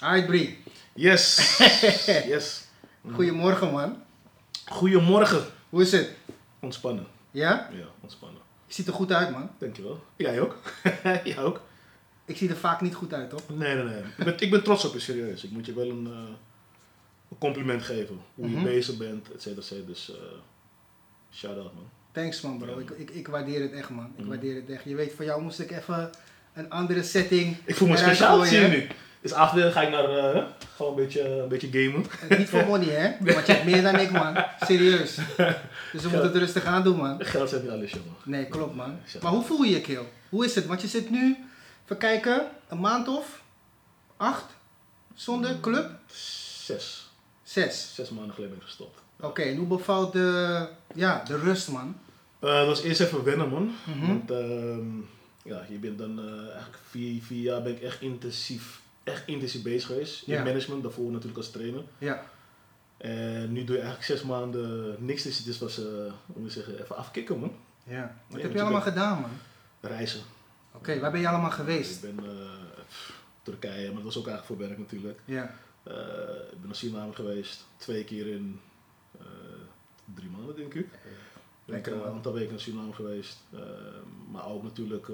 Hi Brie. Yes. yes. Goedemorgen man. Goedemorgen. Hoe is het? Ontspannen. Ja? Ja, ontspannen. Je ziet er goed uit man. Dankjewel. Jij ook? Jij ook? Ik zie er vaak niet goed uit, toch? Nee, nee, nee. Ik ben, ik ben trots op je, serieus. Ik moet je wel een, eh, een compliment geven. Hoe Mhm. je bezig bent, et cetera, et cetera. Dus, eh shout-out man. Thanks man bro. Ja. Ik, ik, ik waardeer het echt man. Ik Mhm. waardeer het echt. Je weet, voor jou moest ik even een andere setting. Ik voel me speciaal, zie je nu. Dus after ga ik naar, eh, gewoon een beetje, een beetje gamen. Eh, Niet voor money hè. Want je hebt meer dan ik man. Serieus. Dus we moeten het rustig aan doen man. Geld zet niet alles, jongen. Nee, klopt man. Maar hoe voel je je keel? Hoe is het? Want je zit nu, even kijken, een maand of acht zonder club? Zes. Zes. Zes maanden geleden ben ik gestopt. Oké, en hoe bevalt de, ja, de rust man? Eh, dat was eerst even wennen, man. Mhm. Want ehm, ja, je bent dan eigenlijk vier, vier jaar ben ik echt intensief, echt intensief bezig geweest. Ja. In management, daarvoor natuurlijk als trainer. Ja. En nu doe je eigenlijk zes maanden niks. Dus het was, moet je zeggen, even afkicken, man. Ja. Wat heb je allemaal gedaan man? Reizen. Oké, waar ben je allemaal geweest? Ik ben eh, pff, Turkije, maar dat was ook eigenlijk voor werk natuurlijk. Ja. Eh, ik ben naar Suriname geweest, twee keer in eh, drie maanden denk ik. Lekker, een aantal weken naar Suriname geweest. Eh, maar ook natuurlijk.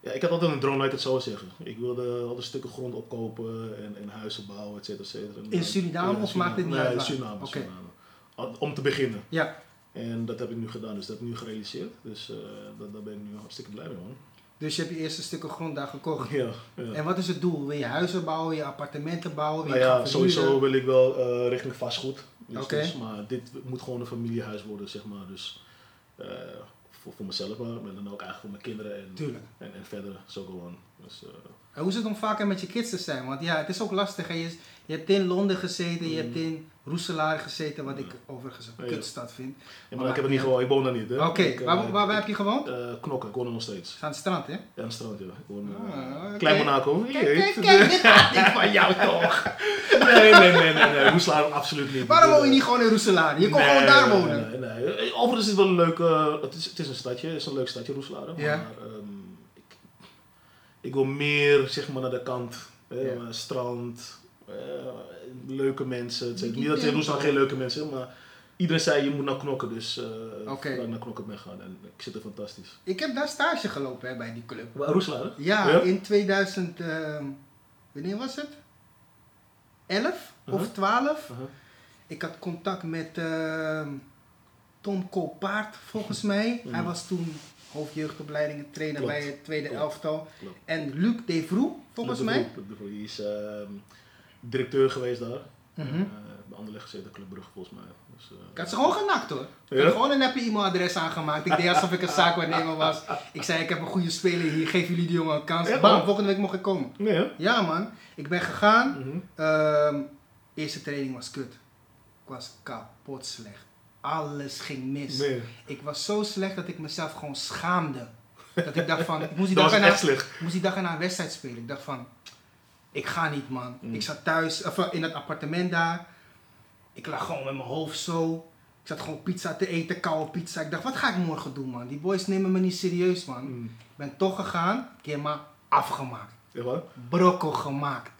Ja, ik had altijd een droom, laat ik het zo zeggen. Ik wilde altijd stukken grond opkopen en, en huizen bouwen, et cetera, et cetera. In Suriname Ja, of maakt het niet nee, uit waar? Suriname. Al- Om te beginnen. Ja. En dat heb ik nu gedaan, dus dat heb ik nu gerealiseerd. Dus eh, daar, daar ben ik nu hartstikke blij mee, man. Dus je hebt je eerste stukken grond daar gekocht. Ja, ja. En wat is het doel? Wil je huizen bouwen, je appartementen bouwen? Wil Nou je ja, gaan verhuren? sowieso wil ik wel eh, richting vastgoed. Dus, Oké. dus, maar dit moet gewoon een familiehuis worden, zeg maar. Dus eh, voor, voor mezelf, maar maar dan ook eigenlijk voor mijn kinderen en, Tuurlijk. en, en verder zo gewoon. Dus, eh, En hoe is het om vaker met je kids te zijn? Want ja, het is ook lastig. Hè? Je, je hebt in Londen gezeten, je hebt in Roeselaar gezeten, wat ik overigens een Ja. kutstad vind. ja, maar ik heb het niet gewoon, ik woon daar niet. hè. Oké, eh, waar, waar, waar heb je gewoond? eh, knokken, ik woon er nog steeds. Aan het strand, hè? Ja, aan het strand, ja. Ik woon, Ah, oké. Klein Monaco. Kijk, kijk, kijk, dit gaat niet van jou toch? Nee, nee, nee, nee, nee. Roeselaar absoluut niet. Waarom woon je niet gewoon in Roeselaar? Je kon nee, gewoon daar nee, wonen. Nee, nee. Eh, Overigens is het wel een leuk, eh, het, is, het is een stadje, het is een leuk stadje Roeselaar. Ja. Maar ehm, ik, ik wil meer zeg maar naar de kant, Ja. strand, leuke mensen. Het niet dat in. Roeselaar geen leuke mensen zijn, maar iedereen zei je moet naar knokken, dus eh Oké. vandaar naar knokken ben gaan en ik zit er fantastisch. Ik heb daar stage gelopen hè, bij die club. Hè? Ja, Ja? in 2000, ehm, wanneer was het? 11 of Uh-huh. 12. Uh-huh. Ik had contact met ehm, Tom Koolpaard, volgens mij. Hij was toen hoofdjeugdopleidingen trainer Klopt. bij het tweede Klopt. elftal. Klopt. En Luc Devroe, volgens Luc de mij. Vroeg, Luc de Vroeg, Die is ehm, directeur geweest daar. Mhm. Eh, bij Anderlecht gezeten, Club Brugge volgens mij. Dus, eh, Ik had ze gewoon genakt hoor. Ik had gewoon een happy e-mailadres aangemaakt. Ik deed alsof ik een zaakwaarnemer was. Ik zei, ik heb een goede speler hier, geef jullie die jongen een kans. Bam, man. volgende week mocht ik komen. Nee? Ja man, ik ben gegaan. Mhm. Ehm, eerste training was kut. Ik was kapot slecht. Alles ging mis. Nee. Ik was zo slecht dat ik mezelf gewoon schaamde. Dat ik dacht van, ik moest die dag erna, echt moest die dag erna een wedstrijd spelen. Ik dacht van, ik ga niet man. Mm. Ik zat thuis, of, eh, in het appartement daar. Ik lag gewoon met mijn hoofd zo. Ik zat gewoon pizza te eten, koude pizza. Ik dacht, wat ga ik morgen doen man? Die boys nemen me niet serieus man. Mm. Ik ben toch gegaan, een keer maar afgemaakt Ja, brokkel gemaakt.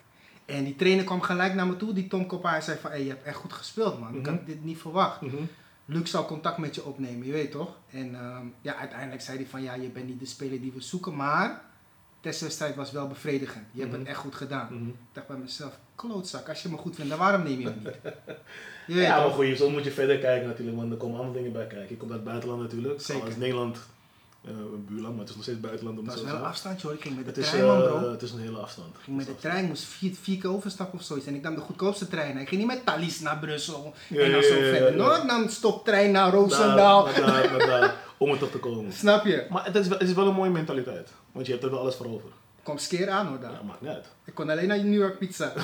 En die trainer kwam gelijk naar me toe, die Tom Koppa. Hij zei van, hey, je hebt echt goed gespeeld man. Ik had dit niet verwacht. Mhm. Luc zal contact met je opnemen, je weet toch? En ehm, ja, uiteindelijk zei hij van, ja, je bent niet de speler die we zoeken. Maar testwedstrijd was wel bevredigend. Je hebt Mhm. het echt goed gedaan. Mhm. Ik dacht bij mezelf, klootzak, als je me goed vindt, dan waarom neem je me niet? Je weet Ja, maar toch? goed, zo moet je verder kijken natuurlijk, want er komen andere dingen bij kijken. Ik kom uit het buitenland natuurlijk. Zeker. Al is Nederland eh, een buurland, maar het is nog steeds buitenland om Dat zo wel een afstandje hoor. Ik ging met de Het is, trein man eh, bro. het is een hele afstand. Ik ging met de is trein, moest vier, vier keer overstappen of zoiets. En ik nam de goedkoopste trein. Ik ging niet met Thalys naar Brussel. Ja, en dan zo ja, ja, verder. ja. No, ik nam de stoptrein naar afstand. Roosendaal. Daar, daar, om er toch te komen. Snap je? Maar het is, wel, het is wel een mooie mentaliteit, want je hebt er wel alles voor over. Kom skeer aan hoor Ja, daar. maakt niet uit. Ik kon alleen naar New York pizza.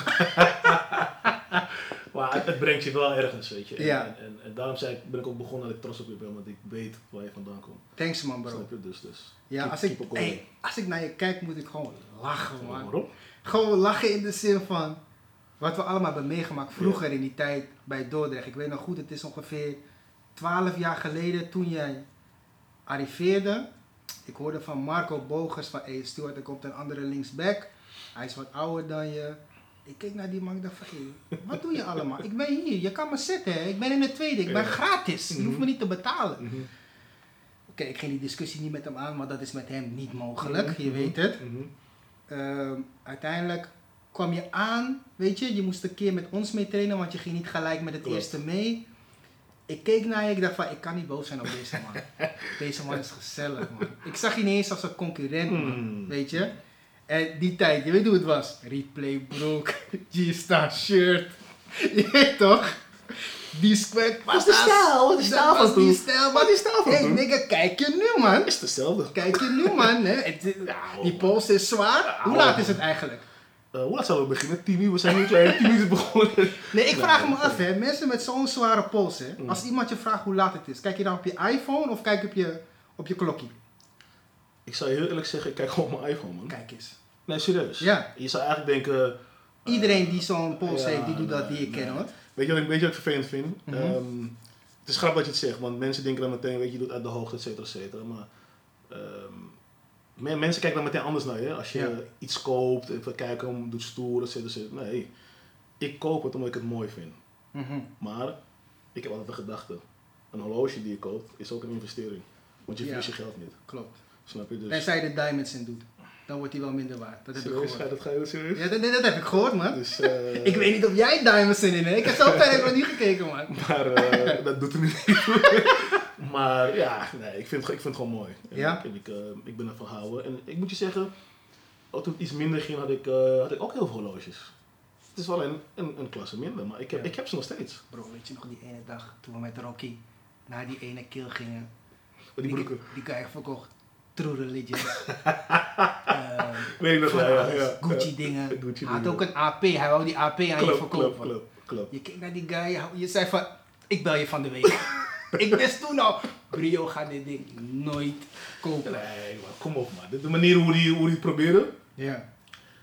Maar het, het brengt je wel ergens, weet je. En, Ja. en, en, en daarom zei ik, ben ik ook begonnen dat ik trots op je ben, want ik weet waar je vandaan komt. Thanks man bro. Snap je? Dus, dus Ja, keep- als ik, keep hey, als ik naar je kijk moet ik gewoon lachen man. Waarom? Gewoon lachen in de zin van wat we allemaal hebben meegemaakt vroeger in die tijd bij Dordrecht. Ik weet nog goed, het is ongeveer 12 jaar geleden toen jij arriveerde. Ik hoorde van Marco Bogers van, hey Stuart, er komt een andere linksback. Hij is wat ouder dan je. Ik keek naar die man, ik dacht van, wat doe je allemaal? Ik ben hier, je kan me zitten, hè. ik ben in de tweede, ik ben gratis, je hoeft me niet te betalen. Mhm. Oké, ik ging die discussie niet met hem aan, maar dat is met hem niet mogelijk, Mhm. je weet het. Mhm. Ehm, uiteindelijk kwam je aan, weet je, je moest een keer met ons mee trainen, want je ging niet gelijk met het Klopt. eerste mee. Ik keek naar je, ik dacht van, ik kan niet boos zijn op deze man. deze man is gezellig, man. Ik zag je niet eens als een concurrent, man. Hmm. Weet je? En die tijd, je weet hoe het was. Replay broek, G-Star shirt. Je weet toch? Die Wat is de stijl? Wat is de stijl van die toen? stijl. Wat is de stijl van Hey nigga, kijk je nu man. Is het hetzelfde? Kijk je nu man. Hè? Die pols is zwaar. Hoe laat is het eigenlijk? Eh, hoe laat zouden we beginnen? 10 uur? We zijn nu 10 uur begonnen. Nee, ik Nee, vraag me af hè. Mensen met zo'n zware pols hè. Mm. Als iemand je vraagt hoe laat het is. Kijk je dan op je iPhone of kijk je op je, op je klokje? Ik zou je heel eerlijk zeggen, ik kijk gewoon op mijn iPhone, man. Kijk eens. Nee, serieus. Ja. Je zou eigenlijk denken... eh, Iedereen die zo'n pols ja, heeft, die doet dat die ik ken hoor. Weet je wat ik, weet je wat ik vervelend vind? Ehm, het is grappig dat je het zegt, want mensen denken dan meteen, weet je, je doet uit de hoogte, et cetera, et cetera. Maar ehm, me- mensen kijken dan meteen anders naar je. Als je Ja. iets koopt, even kijken, om, doet stoer, et cetera, et cetera. Nee, ik koop het omdat ik het mooi vind. Mhm. Maar ik heb altijd de gedachte, een horloge die je koopt, is ook een investering. Want je Ja. verliest je geld niet. Klopt. Snap je? Dus, Tenzij je er diamonds in doet. Dan wordt hij wel minder waard. Dat heb ik serieus? Je gehoord. dat, ga je serieus? Ja, dat, dat heb ik gehoord man. Dus, eh, Ik weet niet of jij diamonds in hebt. Ik heb zo ver ik nog niet gekeken man. Maar eh, dat doet er niet. maar ja, nee, ik vind, het- ik vind het gewoon mooi. En Ja? Ik, ik, eh, ik ben ervan houden. En ik moet je zeggen, ook toen het iets minder ging, had ik, eh, had ik ook heel veel horloges. Het is wel een, een, een klasse minder, maar ik heb, Ja. ik heb ze nog steeds. Bro, weet je nog die ene dag toen we met Rocky naar die ene kill gingen? Die broeken. Die heeft verkocht. True Religion. Ehm, Weet ik nog wel, ja. Gucci Ja, dingen. Gucci Hij had dingen. ook een AP. Hij wou die AP aan je verkopen. klopt, klopt, klopt. Je keek naar die guy. je- Je zei van, ik bel je van de week. ik wist toen al, Brio gaat dit ding nooit kopen. Nee, maar kom op man. De, manier hoe die, hoe die het probeerde. Ja.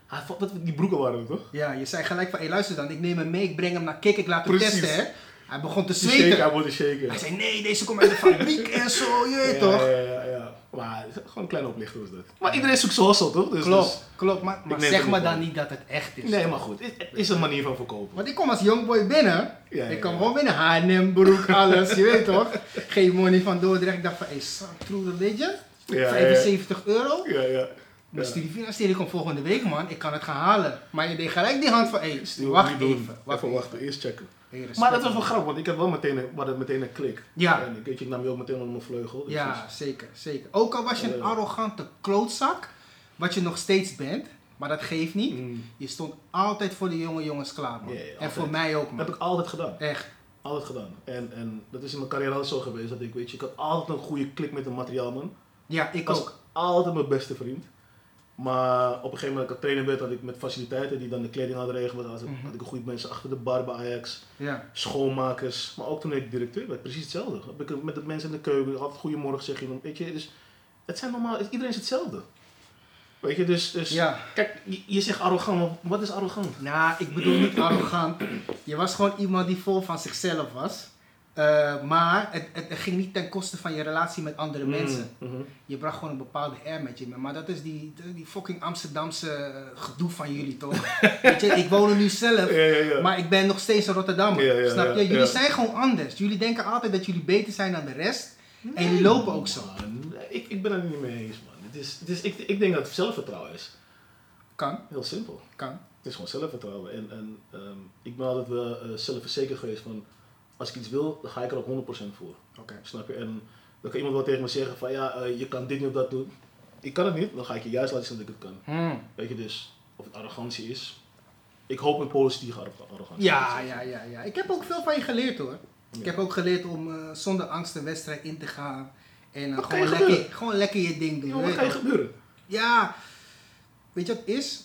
Hij, vond- wat, die broeken waren het toch? Ja, je zei gelijk van, hé luister dan, ik neem hem mee, ik breng hem naar Kik, ik laat hem Precies. testen hè. Hij begon te Die shaker, hij zweten. wordt een shaker. Hij zei, nee, deze komt uit de fabriek en zo, je weet ja, toch? Ja, ja, ja. Maar het is gewoon een kleine oplichter was dat. Maar iedereen zoekt zijn hustle, toch? Dus, dus- Klopt, klopt, maar, maar zeg maar dan niet dat het echt is. Nee, maar goed. Het, is een manier van verkopen. Want ik kom als jongboy binnen, Ja, ik kwam ja. gewoon binnen, H&M, broek, alles, je weet toch? Geen money van Dordrecht, ik dacht van, hé, hey, True Religion, Ja, ja, 75 euro? Ja, ja. Mijn Ja. studiefinanciering komt volgende week, man. Ik kan het gaan halen. Maar je deed gelijk die hand van, hé, wacht doen. even. Wacht even wachten, eerst checken. Hey, Maar dat was wel grappig, want ik had wel meteen een, meteen een klik. Ja. En ik, weet je, ik nam je ook meteen onder mijn vleugel. dus Ja, zeker, zeker. Ook al was je een arrogante klootzak, wat je nog steeds bent, maar dat geeft dus- niet. Mm. Je stond altijd voor de jonge jongens klaar, man. En altijd. voor mij ook, Dat man. heb ik altijd gedaan. Echt. Altijd gedaan. En, en dat is in mijn carrière altijd zo geweest dat ik, weet je, ik had altijd een goede klik met een materiaalman. Ja, ik Ik was ook. altijd mijn beste vriend. Maar op een gegeven moment, dat ik trainer werd, had ik met faciliteiten die dan de kleding hadden regelen, had, ik- Mhm. had ik goede mensen achter de bar bij Ajax. Ja. schoonmakers, maar ook toen ik directeur werd, precies hetzelfde. Heb ik met de mensen in de keuken, altijd goedemorgen zeg je, weet je, dus het zijn normaal, iedereen is hetzelfde. Weet je, dus, dus Ja. kijk, je, je zegt arrogant, maar wat is arrogant? Nou, ik bedoel niet arrogant. Je was gewoon iemand die vol van zichzelf was. Eh, maar het, het, het ging niet ten koste van je relatie met andere mensen. Mm, mhm. Je bracht gewoon een bepaalde air met je mee. Maar dat is die, die fucking Amsterdamse eh, gedoe van jullie toch? Weet je, ik woon er nu zelf. Ja, ja, ja. Maar ik ben nog steeds een Rotterdammer. Snap je? Jullie zijn gewoon anders. Jullie denken altijd dat jullie beter zijn dan de rest. En jullie lopen ook zo. Man, ik, ik ben het er niet mee eens, man. Het is, het is, ik, ik denk dat het zelfvertrouwen is. Kan, Heel simpel. kan. Het is gewoon zelfvertrouwen. En, en ehm, ik ben altijd wel eh, zelfverzekerd geweest van, als ik iets wil, dan ga ik er ook 100% voor. Oké. Snap je? En dan kan iemand wel tegen me zeggen van ja, eh, je kan dit niet of dat doen. Ik kan het niet, dan ga ik je juist laten zien dat ik het kan. Hmm. Weet je dus, of het arrogantie is. Ik hoop een positieve arro- arrogantie. Ja, ja, ja, ja. Ik heb ook veel van je geleerd hoor. Ik Ja. heb ook geleerd om eh, zonder angst een wedstrijd in te gaan. En eh, gewoon, lekker, gebeuren? gewoon lekker je ding doen. Weet wat kan je gebeuren? Ja, weet je wat het is?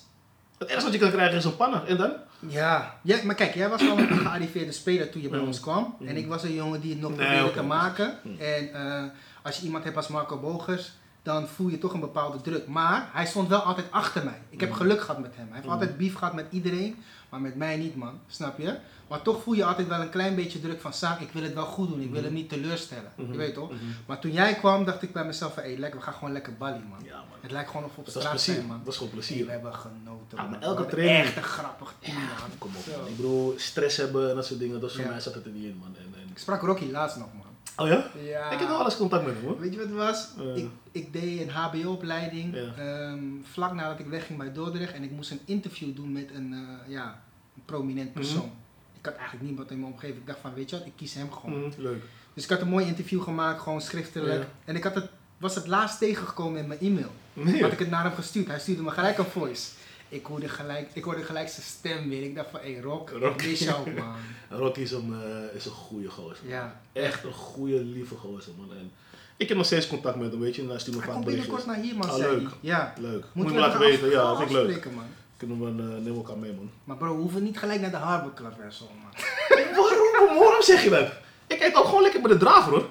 Het ergste wat je kan krijgen is een panna. En dan? Ja. ja, maar kijk, jij was al een gearriveerde speler toen je bij Mm. ons kwam. Mm. En ik was een jongen die het nog Nee, probeerde te maken. Mm. En eh, als je iemand hebt als Marco Bogers, dan voel je toch een bepaalde druk. Maar hij stond wel altijd achter mij. Ik heb Mm. geluk gehad met hem. Hij heeft Mm. altijd beef gehad met iedereen, maar met mij niet, man. Snap je? Maar toch voel je altijd wel een klein beetje druk van, Saak, ik wil het wel goed doen. Ik wil Mhm. hem niet teleurstellen. Mhm. Je weet toch? Mhm. Maar toen jij kwam, dacht ik bij mezelf van, hé, lekker, we gaan gewoon lekker ballen, man. Ja, man. Het lijkt gewoon of op Dat straat plezier, zijn, man. Dat was gewoon Hey, plezier. we hebben genoten, Ja, maar elke training- Echt een grappig team, man. Kom op, man. Ik bedoel, stress hebben en dat soort dingen, dat is voor Ja. mij zat het er niet in, man. En, en... Ik sprak Rocky laatst nog, man. Oh ja? Ja. Ik heb nog alles contact met hem, hoor. Weet je wat het was? Ik, ik deed een HBO-opleiding Ja. ehm, vlak nadat ik wegging bij Dordrecht en ik moest een interview doen met een, eh, ja, een prominent persoon. Mhm. Ik had eigenlijk niemand in mijn omgeving. Ik dacht van, weet je wat, ik kies hem gewoon. Mhm, Leuk. Dus ik had een mooi interview gemaakt, gewoon schriftelijk. Ja. En ik had het, was het laatst tegengekomen in mijn e-mail. Nee, Had ik het naar hem gestuurd. Hij stuurde me gelijk een voice. Ik hoorde gelijk, ik hoorde gelijk zijn stem weer. Ik dacht van, hé hey, Rock, Rock. mis jou man. Rocky is een, eh, is een goede gozer. Ja. Echt een goede, lieve gozer, man. En ik heb nog steeds contact met hem, weet je. En hij stuurt me vaak binnenkort naar hier man, Ah, leuk. Ja. Leuk. Moet je me laten weten. Ja, dat vind ik leuk. man. Kunnen we uh, nemen elkaar mee, man. Maar bro, we hoeven niet gelijk naar de Harbor Club en zo, man. waarom, waarom zeg je dat? Ik eet ook gewoon lekker bij de draver, hoor.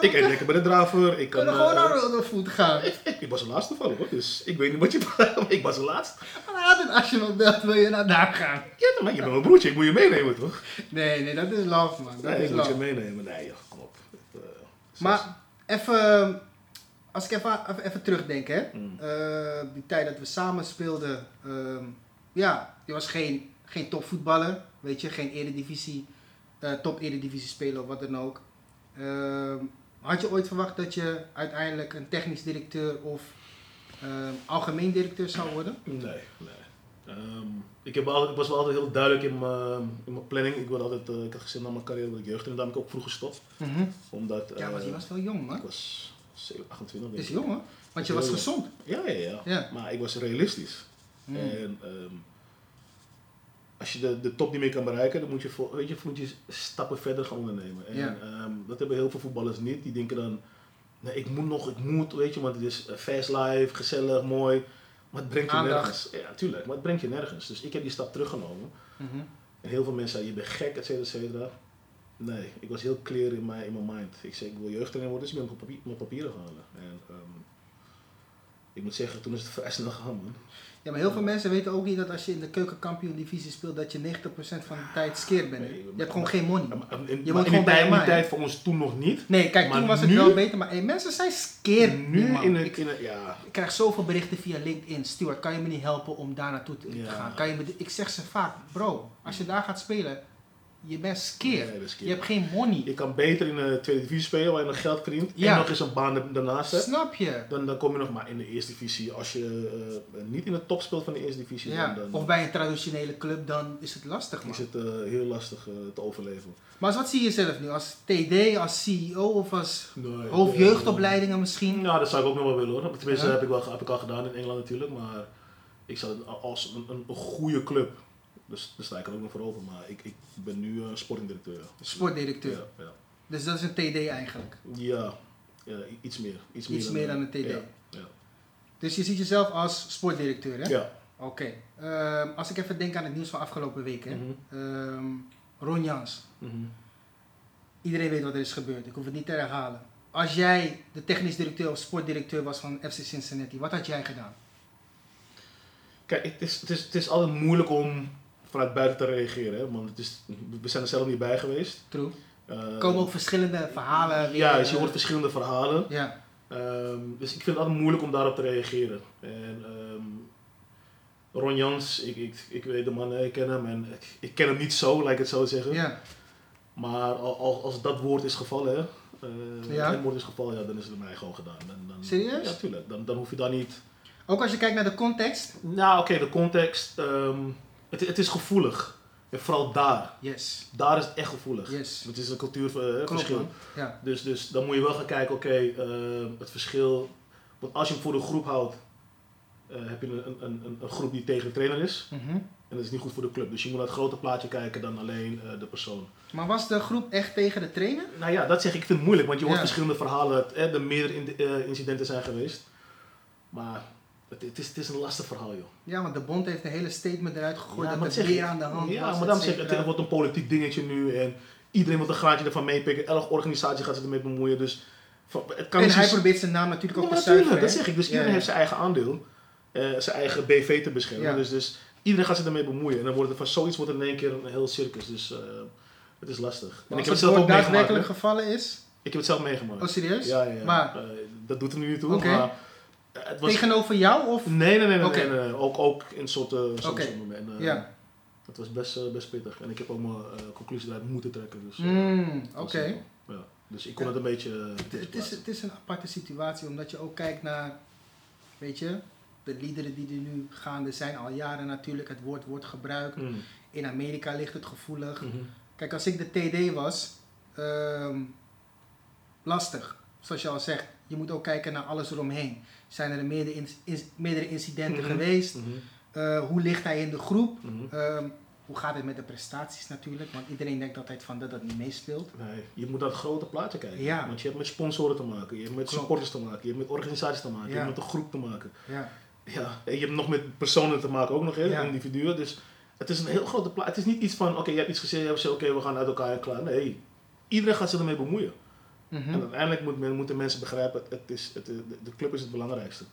Ik eet lekker bij de draver. Ik We kan... gewoon eh, naar World of Food gaan. ik, ik, ik was de laatste vallen, hoor. Dus ik weet niet wat je... ik was de laatste. Maar altijd als je belt, wil je naar daar gaan. Ja, maar je bent mijn broertje. Ik moet je meenemen, toch? Nee, nee, dat is love, man. Dat Nee, is ik moet je meenemen. Nee, joh, kom op. Het, eh, Maar even, als ik even, even, even terugdenk, hè. Mm. Eh, die tijd dat we samen speelden. ehm, ja, je was geen, geen topvoetballer, weet je. Geen eredivisie, eh, top eredivisie speler of wat dan ook. Ehm, had je ooit verwacht dat je uiteindelijk een technisch directeur of ehm, algemeen directeur zou worden? Nee, nee. Ik, heb altijd, ik was wel altijd heel duidelijk in mijn, in mijn planning. Ik, wilde altijd, eh, ik had gezien na mijn carrière dat ik jeugd en daarom heb ik ook vroeg gestopt. Omdat, Ja, maar eh, je was wel jong, man. Ik was 7, 28 Het denk is ik. jong, hoor. Want je was gezond. Ja, ja, ja, Ja. Maar ik was realistisch. Mm. En ehm, als je de, de top niet meer kan bereiken, dan moet je, voor, weet je, moet je stappen verder gaan ondernemen. En Ja. ehm, dat hebben heel veel voetballers niet. Die denken dan, nee, ik moet nog, ik moet, weet je, want het is eh, fast life, gezellig, mooi. Maar het brengt je Aandacht. nergens. Ja, tuurlijk, maar het brengt je nergens. Dus ik heb die stap teruggenomen. Mhm. En heel veel mensen zeiden, je bent gek, et cetera, et cetera. Nee, ik was heel clear in mijn, in mijn mind. Ik zei, ik wil jeugdtrainer worden, dus ik ben mijn, papier, mijn papieren gaan halen. En ehm, ik moet zeggen, toen is het vrij snel gegaan, man. Ja, maar heel veel mensen weten ook niet dat als je in de keukenkampioen divisie speelt, dat je 90% van de tijd skeer bent. Nee, Je hebt gewoon geen money. Maar, in, moet gewoon bij tijd, die tijd voor ons toen nog niet. Nee, kijk, Maar toen was het nu- wel beter, maar hey, mensen zijn skeer. nu man. in het, ik, in het, ja. ik krijg zoveel berichten via LinkedIn. Stuart, kan je me niet helpen om daar naartoe te Ja. gaan? Kan je me, ik zeg ze vaak, bro, als je daar gaat spelen, je bent skeer. Nee, dat je hebt geen money. Je kan beter in de tweede divisie spelen waar je nog geld verdient Ja. en nog eens een baan daarnaast hebt. Snap je? Dan, dan kom je nog maar in de eerste divisie. Als je eh, niet in de top speelt van de eerste divisie, Ja. dan, dan Of bij een traditionele club, dan is het lastig, man. is het eh, heel lastig eh, te overleven. Maar als wat zie je zelf nu? Als TD, als CEO of als Nee, hoofdjeugdopleidingen misschien? Ja, dat zou ik ook nog wel willen hoor. Tenminste, Ja. heb, ik wel, heb ik al gedaan in Engeland natuurlijk. Maar ik zou als een, een, een goede club. Dus daar sta ik er ook nog voor open. Maar ik, ik ben nu uh, sportingdirecteur. Sportdirecteur. Ja, ja. Dus dat is een TD eigenlijk. Ja, ja, iets meer. Iets, Iets meer dan een TD. Ja, ja. Dus je ziet jezelf als sportdirecteur, hè? ja. Oké. Ehm, als ik even denk aan het nieuws van afgelopen week, hè? Ehm, Ron Jans. mhm. Iedereen weet wat er is gebeurd. Ik hoef het niet te herhalen. Als jij de technisch directeur of sportdirecteur was van FC Cincinnati, wat had jij gedaan? Kijk, het is, het, is, het is altijd moeilijk om vanuit buiten te reageren. Hè? Want het is, we zijn er zelf niet bij geweest. True. Eh, Er komen ook verschillende verhalen. weer, Ja, dus je eh, hoort verschillende verhalen. Ja, Ehm, dus ik vind het altijd moeilijk om daarop te reageren. En ehm, Ron Jans, ik, ik, ik weet de man, ik ken hem en ik, ik ken hem niet zo, laat ik het zo zeggen. ja. Maar al- al- als dat woord is gevallen, hè, eh, Ja. woord is gevallen, ja, dan is het mij gewoon gedaan. Dan, dan, Serieus? Ja, tuurlijk. Dan, dan hoef je daar niet... Ook als je kijkt naar de context. Nou, oké, de context, ehm, het, het is gevoelig. En vooral daar. Yes. Daar is het echt gevoelig. Yes. Het is een cultuurverschil. Ja. Dus, dus dan moet je wel gaan kijken, oké, eh, het verschil. Want als je hem voor de groep houdt, eh, heb je een, een, een, een groep die tegen de trainer is. Mhm. En dat is niet goed voor de club. Dus je moet naar het grote plaatje kijken dan alleen eh, de persoon. Maar was de groep echt tegen de trainer? Nou ja, dat zeg ik, ik vind het moeilijk, want je hoort Ja. verschillende verhalen. Eh, er meerdere in- eh, incidenten zijn geweest. Maar het, het, is, het is een lastig verhaal, joh. Ja, want de bond heeft een hele statement eruit gegooid Ja, dat zeg weer ik- aan de hand Ja, was. maar dan zeg ik, het wordt een politiek dingetje nu. En iedereen wil een graadje ervan meepikken. Elke organisatie gaat zich ermee bemoeien. Dus Het kan en hij probeert zijn naam natuurlijk ook Ja, te natuurlijk, zuiveren. dat zeg ik. Dus Ja, iedereen ja. heeft zijn eigen aandeel. eh, zijn eigen BV te beschermen. Ja. Dus, dus iedereen gaat zich daarmee bemoeien. En dan wordt het van zoiets wordt het in één keer een heel circus. Dus eh, het is lastig. En Maar ik als heb het het zelf ook meegemaakt. daadwerkelijk gevallen is, Ik heb het zelf meegemaakt. oh serieus? Ja, ja, ja. Maar Eh, dat doet er nu niet toe. Maar het was... tegenover jou of? Nee, nee, nee. nee, Oké. nee, nee. Ook, ook in soorten Oké. sommige momenten. eh, Ja. Het was best, eh, best pittig. En ik heb ook mijn eh, conclusie eruit moeten trekken. Dus, Mm, Oké. Ja. Dus ik kon Ja. het een beetje... Het, is, het is een aparte situatie, omdat je ook kijkt naar, weet je, de liederen die er nu gaande zijn al jaren natuurlijk. Het woord wordt gebruikt. Mm. In Amerika ligt het gevoelig. Mhm. Kijk, als ik de TD was, ehm, lastig. Zoals je al zegt, je moet ook kijken naar alles eromheen. Zijn er meerdere, in- in- meerdere incidenten Mhm. geweest? Mhm. Eh, hoe ligt hij in de groep? Mhm. Ehm, hoe gaat het met de prestaties natuurlijk? Want iedereen denkt altijd van dat dat niet meespeelt. Nee, je moet naar het grote plaatje kijken. Ja. Want je hebt met sponsoren te maken, je hebt met Klopt. supporters te maken, je hebt met organisaties te maken, je hebt met een groep te maken. Ja, Ja, en je hebt nog met personen te maken ook nog, Ja. individuen. Dus het is een heel grote plaatje. Het is niet iets van, oké, je hebt iets gezegd, je hebt gezegd, oké, we gaan uit elkaar en klaar. Nee, iedereen gaat zich ermee bemoeien. En uiteindelijk moet men, moeten mensen begrijpen, het, is, het, de, de club is het belangrijkste.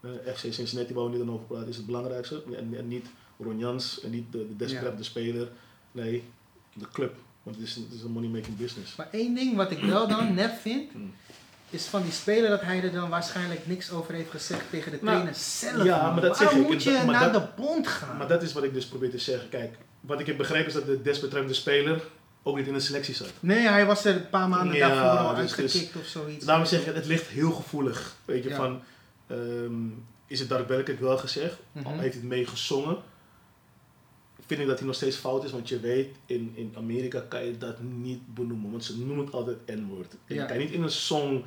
Eh, FC Cincinnati, waar we dan over praten, is het belangrijkste. En, en niet Ron Jans en niet de, de desperate speler. Nee, de club. Want het is, het is een money-making business. Maar één ding wat ik wel dan nep vind, is van die speler dat hij er dan waarschijnlijk niks over heeft gezegd tegen de Nou, trainer zelf. ja, man. maar dat zeg Waarom ik. moet je dat- maar naar dat- de bond gaan? Maar dat is wat ik dus probeer te zeggen. Kijk, wat ik heb begrepen is dat de desbetreffende speler ook niet in de selectie zat. Nee, hij was er een paar maanden Ja, daarvoor al dus- uitgekikt of zoiets. Daarom zeg ik, het ligt heel gevoelig. Weet je, Ja. van, ehm, is het daadwerkelijk wel gezegd? Mhm. Al heeft hij het mee gezongen? Vind ik dat hij nog steeds fout is, want je weet, in, in Amerika kan je dat niet benoemen, want ze noemen het altijd N-woord. En Ja. Je kan niet in een song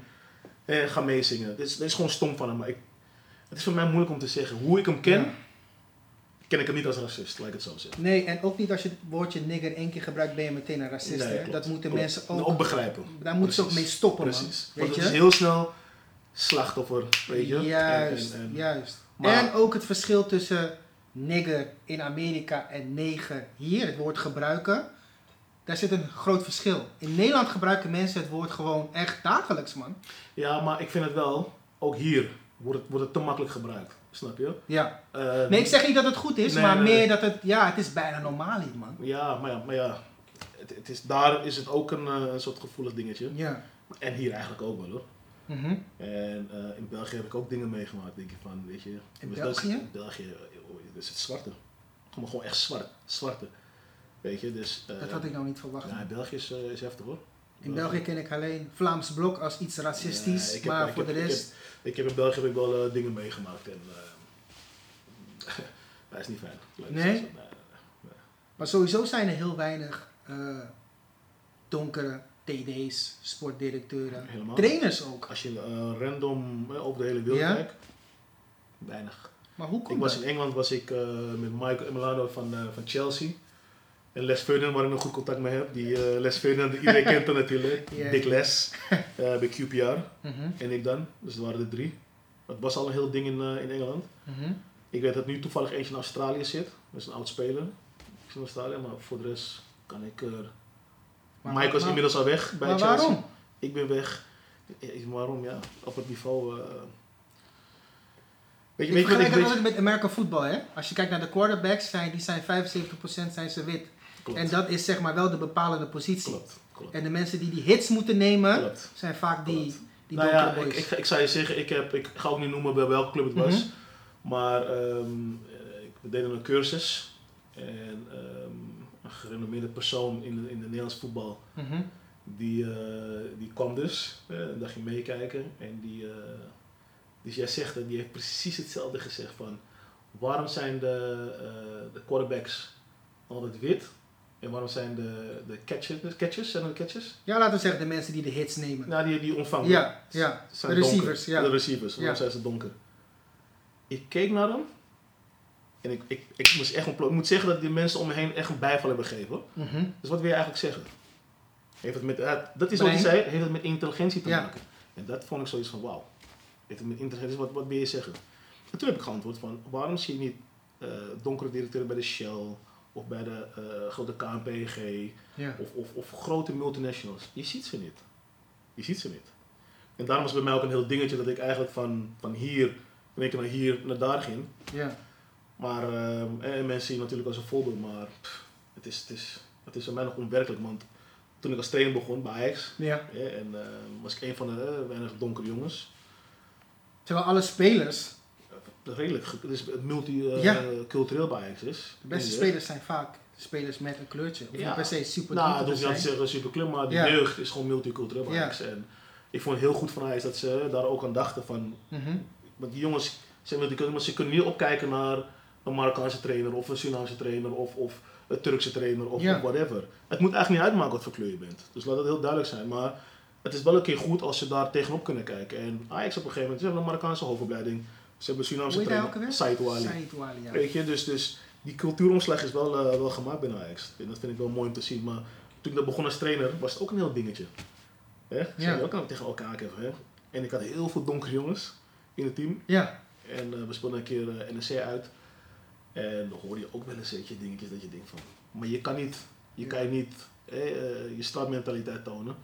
eh, gaan meezingen. Dat is, dat is gewoon stom van hem, maar ik, het is voor mij moeilijk om te zeggen. Hoe ik hem ken. Ken ik hem niet als racist, laat ik het zo zeggen. Nee, en ook niet als je het woordje nigger één keer gebruikt, ben je meteen een racist. Nee, hè? klopt, dat moeten klopt. mensen En ook, ook begrijpen. daar moeten ze ook mee stoppen, man. Precies. Weet Want je? het is heel snel slachtoffer, weet je. Juist, En- en- en- juist. Maar- en ook het verschil tussen nigger in Amerika en neger hier, het woord gebruiken. Daar zit een groot verschil. In Nederland gebruiken mensen het woord gewoon echt dagelijks, man. Ja, maar ik vind het wel, ook hier wordt het, wordt het te makkelijk gebruikt. Snap je? Ja. Eh, Nee, ik zeg niet dat het goed is, Nee, maar nee, meer nee. dat het, ja, het is bijna normaal hier, man. Ja, maar ja, maar ja het, het is, daar is het ook een, eh, soort gevoelig dingetje. Ja. En hier eigenlijk ook wel hoor. Mhm. En eh, in België heb ik ook dingen meegemaakt, denk je van, weet je. In dus België? Dat in België, dat is het zwarte. Gewoon, gewoon echt zwart, zwarte. Weet je, dus... Dat had ik nou niet verwacht. Ja, België is, is heftig hoor. In België ken ik alleen Vlaams blok als iets racistisch, Ja, ik heb- maar ik voor heb- de ik rest... Ik heb in België heb ik wel eh, dingen meegemaakt en... eh dat is niet fijn. Ik Nee? Maar sowieso zijn er heel weinig eh, donkere TD's, sportdirecteuren, Helemaal. trainers ook. Als je eh, random eh, over de hele wereld Ja? kijkt, weinig. Maar hoe Ik komt was dat? in Engeland was ik eh, met Michael Emilano van, eh, van Chelsea. En Les Ferdinand, waar ik nog goed contact mee heb. Die eh, Les Ferdinand, iedereen kent hem natuurlijk. Ja. Dick Les, eh, bij QPR. Mhm, En ik dan. Dus dat waren de drie. Het was al een heel ding in, eh, in Engeland. mhm. Ik weet dat nu toevallig eentje in Australië zit. Dat is een oud speler. Ik zit in Australië, maar voor de rest kan ik... Maar- Mike was maar- inmiddels al weg bij Maar Chelsea. waarom? Ik ben weg. Ja, waarom? Ja, op het niveau... Weet je, Ik weet je wat ik weet? met American voetbal, hè? Als je kijkt naar de quarterbacks, zijn, die zijn 75% zijn ze wit. Klopt. En dat is zeg maar wel de bepalende positie. Klopt, klopt. En de mensen die die hits moeten nemen, zijn vaak die, die nou ja, ik, boys. ik, ik zou je zeggen, ik, heb, ik ga ook niet noemen bij welke club het was. Mhm. Maar ehm, eh, ik- we deden een cursus. En ehm, een gerenommeerde persoon in, de, in de Nederlands voetbal, Mhm. die, eh, die kwam dus. eh, en daar ging meekijken. En die, eh, dus jij zegt dat, die heeft precies hetzelfde gezegd van... Waarom zijn de, eh, de quarterbacks altijd wit? En waarom zijn de, de catchers, catchers, zijn er catchers? Ja, laten we zeggen de mensen die de hits nemen. Nou, die, die ontvangen. Ja, ja. zijn De receivers, donker. ja. De receivers, waarom Ja. zijn ze donker? Ik keek naar hem en ik, ik, ik moest echt. Ik moet zeggen dat die mensen om me heen echt een bijval hebben gegeven. Mhm. Dus wat wil je eigenlijk zeggen? Heeft het met, eh, dat is wat hij zei, heeft het met intelligentie te Ja. maken. En dat vond ik zoiets van, wauw. Heeft het met intelligentie, wat, wat wil je zeggen? En toen heb ik geantwoord van, waarom zie je niet eh, donkere directeuren bij de Shell of bij de eh, grote KNPG Ja. of, of, of grote multinationals? Je ziet ze niet. Je ziet ze niet. En daarom was bij mij ook een heel dingetje dat ik eigenlijk van, van hier, in één keer naar hier, naar daar ging. Ja. Maar, en mensen zien natuurlijk als een voorbeeld, maar pff, het, is, het, is, het is voor mij nog onwerkelijk. Want toen ik als trainer begon bij Ajax, ja. en eh, was ik een van de eh, weinig donkere jongens. Terwijl alle spelers, Eh, redelijk, het is multicultureel bij Ajax is. de beste spelers zijn vaak spelers met een kleurtje. Of Ja. niet per se super Nou, dat is niet zijn. zeggen superclub, maar de jeugd is gewoon multicultureel bij Ja. Ajax. En ik vond het heel goed van Ajax dat ze daar ook aan dachten van, Mhm. want die jongens zijn multicultureel, maar ze kunnen niet opkijken naar een Marokkaanse trainer of een Surinaamse trainer of, of een Turkse trainer of, Ja. of whatever. Het moet eigenlijk niet uitmaken wat voor kleur je bent. Dus laat dat heel duidelijk zijn. Maar het is wel een keer goed als ze daar tegenop kunnen kijken. En Ajax op een gegeven moment, ze hebben een Marokkaanse hoofdopleiding. Ze hebben een Surinaamse trainer? Said. Said ja. Weet je, dus, dus die cultuuromslag is wel, eh, wel gemaakt binnen Ajax. En dat vind ik wel mooi om te zien. Maar toen ik dat begon als trainer, was het ook een heel dingetje. Hè? Ze Ja. ook tegen elkaar even. Hè? En ik had heel veel donkere jongens in het team. Ja, En eh, we speelden een keer eh, NEC uit. En dan hoor je ook wel eens je, dingetjes dat je denkt van... Maar je kan niet, je, Ja. kan je, niet hè, eh, je straatmentaliteit tonen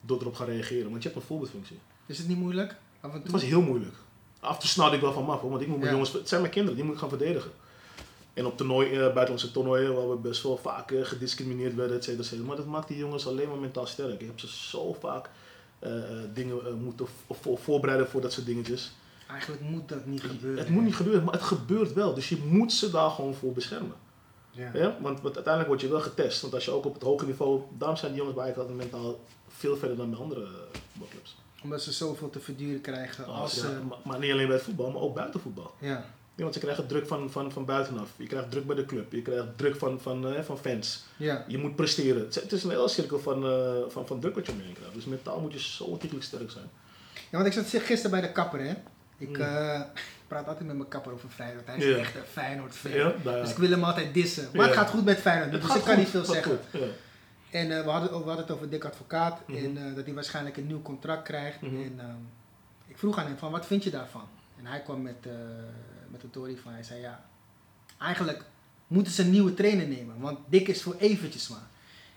door erop gaan reageren. Want je hebt een voorbeeldfunctie. is het niet moeilijk? Af en Het was heel moeilijk. Af en toe ik wel van me af, hoor, want ik moet mijn Ja. jongens, het zijn mijn kinderen, die moet ik gaan verdedigen. En op toernooi, eh, buitenlandse toernooien, waar we best wel vaak eh, gediscrimineerd werden, et cetera, et cetera. Maar dat maakt die jongens alleen maar mentaal sterk. Ik heb ze zo vaak eh, dingen moeten vo- voorbereiden voor dat soort dingetjes. Eigenlijk moet dat niet gebeuren. Het moet niet gebeuren, maar het gebeurt wel. Dus je moet ze daar gewoon voor beschermen. Ja. Ja? Want, want uiteindelijk word je wel getest. Want als je ook op het hoge niveau, daarom zijn die jongens bij altijd mentaal veel verder dan bij andere voetbalclubs. Omdat ze zoveel te verduren krijgen als ze... ja, maar, maar niet alleen bij het voetbal, maar ook buiten voetbal. Ja. Ja, want ze krijgen druk van, van, van buitenaf. Je krijgt druk bij de club. Je krijgt druk van, van, eh, van fans. Ja. Je moet presteren. Het is- Het is een hele cirkel van, eh, van, van druk wat je omheen krijgt. Dus mentaal moet je zo ontiegelijk sterk zijn. ja, want ik zat gisteren bij de kapper, hè. Ik Mm. eh, praat altijd met mijn kapper over Feyenoord. Hij is echt een Feyenoord-fan. Ja, daar- Dus ik wil hem altijd dissen. Maar het gaat goed met Feyenoord, dus ik kan goed, niet veel zeggen. goed. En eh, we, hadden, we hadden het over Dick Advocaat Mhm. en eh, dat hij waarschijnlijk een nieuw contract krijgt. Mhm. En ehm, ik vroeg aan hem van, wat vind je daarvan? En hij kwam met, eh, met de theorie van, hij zei ja, eigenlijk moeten ze een nieuwe trainer nemen, want Dick is voor eventjes maar.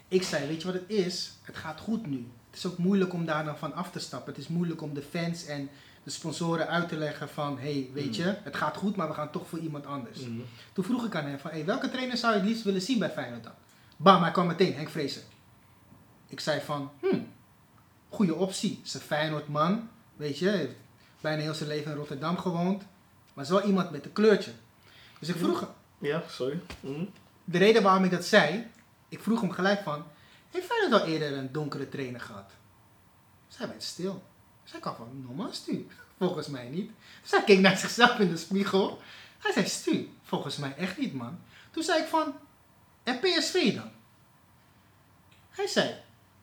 Ik zei, weet je wat het is? Het gaat goed nu. Het is ook moeilijk om daar dan van af te stappen. Het is moeilijk om de fans en de sponsoren uit te leggen van, hey, weet Mhm. je, het gaat goed, maar we gaan toch voor iemand anders. Toen vroeg ik aan hem van, hey, welke trainer zou je het liefst willen zien bij Feyenoord dan? Bam, hij kwam meteen, Henk Vrezen. Ik zei van, hmm, goede optie. Een Feyenoord man, weet je, heeft bijna heel zijn leven in Rotterdam gewoond. Maar is wel iemand met een kleurtje. Dus ik vroeg hem, Ja, sorry. Mhm. de reden waarom ik dat zei, ik vroeg hem gelijk van, heeft Feyenoord al eerder een donkere trainer gehad? Zij werd stil. Zij kwam van, normaal Stu. Volgens mij niet. Dus hij keek naar zichzelf in de spiegel. Hij zei, Stu, volgens mij echt niet man. Toen zei ik van, en PSV dan? Hij zei,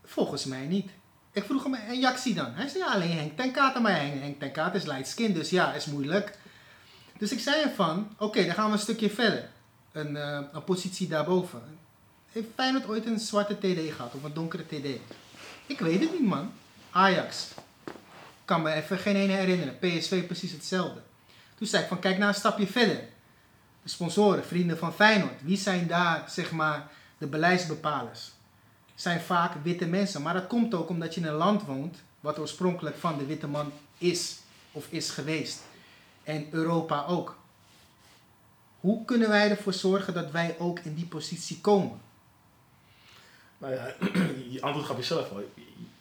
volgens mij niet. Ik vroeg hem, en Jaxi dan? Hij zei, ja, alleen Henk ten Katen. Maar Henk, Henk ten Katen is light skin, dus ja, is moeilijk. Dus ik zei van, oké, dan gaan we een stukje verder. Een, eh, een positie daarboven. Heeft Feyenoord ooit een zwarte TD gehad of een donkere TD? Ik weet het niet, man. Ajax. Kan me even geen ene herinneren. PSV precies hetzelfde. Toen zei ik van, kijk nou een stapje verder. Sponsoren, vrienden van Feyenoord. Wie zijn daar, zeg maar, de beleidsbepalers? Zijn vaak witte mensen. Maar dat komt ook omdat je in een land woont wat oorspronkelijk van de witte man is of is geweest. En Europa ook. Hoe kunnen wij ervoor zorgen dat wij ook in die positie komen? Nou ja, je antwoord gaf jezelf al.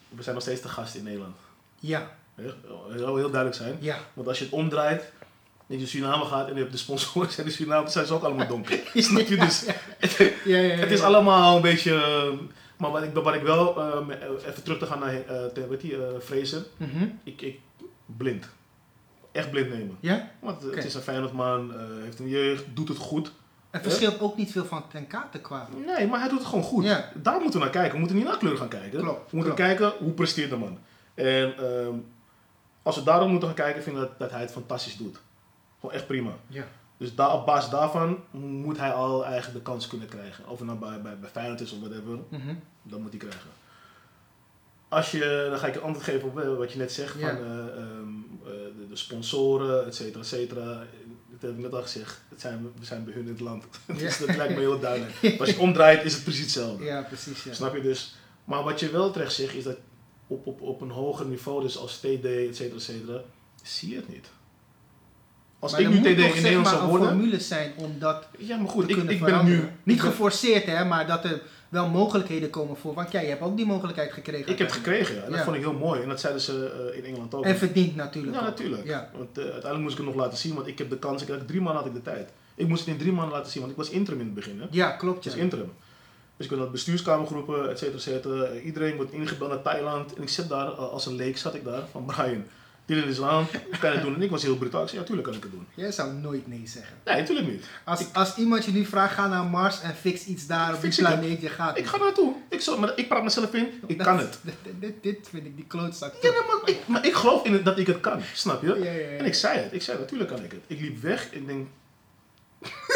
We zijn nog steeds de gast in Nederland. Ja, zal heel duidelijk zijn. ja. Want als je het omdraait, en je Suriname gaat en je hebt de sponsoren en de Suriname zijn ze ook allemaal donker. Snap je? Dus het, Ja, ja, ja, het is allemaal een beetje... eh, Maar wat ik, wat ik wel, eh, even terug te gaan naar uh, weet die, eh, Fraser, Mhm. ik, ik blind. Echt blind nemen. Ja? Want eh, het is een Feyenoordman, eh heeft een jeugd, doet het goed. Het verschilt ook niet veel van ten kate qua. Nee, maar hij doet het gewoon goed. Ja. Daar moeten we naar kijken. We moeten niet naar kleur gaan kijken. Klopt, we moeten klopt. kijken hoe presteert de man. En ehm, als we daarom moeten gaan kijken, vind ik dat, dat hij het fantastisch doet. Gewoon echt prima. Ja. Dus daar, op basis daarvan moet hij al eigenlijk de kans kunnen krijgen. Of het nou bij, bij, bij Feyenoord is of whatever, Mhm. dan moet hij krijgen. Als je, dan ga ik een antwoord geven op eh, wat je net zegt Ja. van eh, ehm, eh, de, de sponsoren, et cetera, et cetera. Dat heb ik net al gezegd, het zijn, we zijn bij hun in het land. dus dat lijkt me heel duidelijk. Als je omdraait is het precies hetzelfde. Ja, precies. Ja. Snap je dus? Maar wat je wel terecht zegt is dat op, op, op een hoger niveau, dus als TD, et cetera, et cetera, zie je het niet. Als Maar ik nu moet TD in toch, zeg Nederland maar, zou worden, formule zijn om dat ja, maar te goed, ik, kunnen ik ben veranderen. nu... Niet ben- geforceerd, hè, maar dat er wel mogelijkheden komen voor. Want ja, je hebt ook die mogelijkheid gekregen. Ik heb het gekregen, ja. en dat Ja. vond ik heel mooi. En dat zeiden ze eh, in Engeland ook. En verdiend natuurlijk. Ja, ook. natuurlijk. Want eh, uiteindelijk moest ik het nog laten zien, want ik heb de kans, ik had drie maanden had ik de tijd. Ik moest het in drie maanden laten zien, want ik was interim in het begin. Hè? ja, klopt. Ja. is interim. Dus ik de bestuurskamergroepen, et cetera, et cetera. Iedereen wordt ingebeld naar Thailand. En ik zit daar, eh, als een leek zat ik daar, van Brian, dit is aan, kan je het doen? En ik was heel brutaal. Ik zei, ja, tuurlijk kan ik het doen. Jij zou nooit nee zeggen. Nee, natuurlijk niet. Als, als iemand je nu vraagt, ga naar Mars en fix iets daar op die planeet, je gaat Ik ga naartoe. Ik, zal, maar ik praat mezelf in, ik kan het. Dit, dit, dit vind ik die klootzak. Ja, nee, maar, ik, maar ik geloof in het, dat ik het kan, snap je? Ja, ja, ja. En ik zei het. Ik zei, natuurlijk kan ik het. Ik liep weg. Ik denk,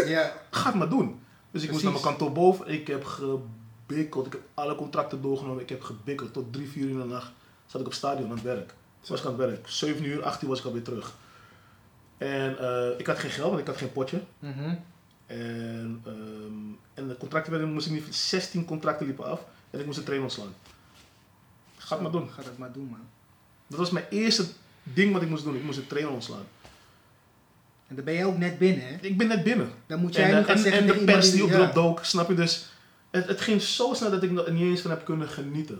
Ja, ga het maar doen. Dus ik moest naar mijn kantoor boven. Ik heb gebikkeld. Ik heb alle contracten doorgenomen. Ik heb gebikkeld. Tot drie, vier uur in de nacht zat ik op stadion aan het werk. Was ik aan het werk. 7 uur, 8 uur was ik alweer terug. En eh, ik had geen geld, want ik had geen potje. Mhm. En, ehm, en de contracten werden, moest ik niet, 16 contracten liepen af. En ik moest een trainer ontslaan. Ga het maar doen. Ga dat maar doen, man. Dat was mijn eerste ding wat ik moest doen. Ik moest een trainer ontslaan. En dan ben je ook net binnen, hè? Ik ben net binnen. Dan moet jij En, nu eh, gaan en, zeggen en de pers die op ja. dook, snap je dus? Het, het ging zo snel dat ik er niet eens van heb kunnen genieten.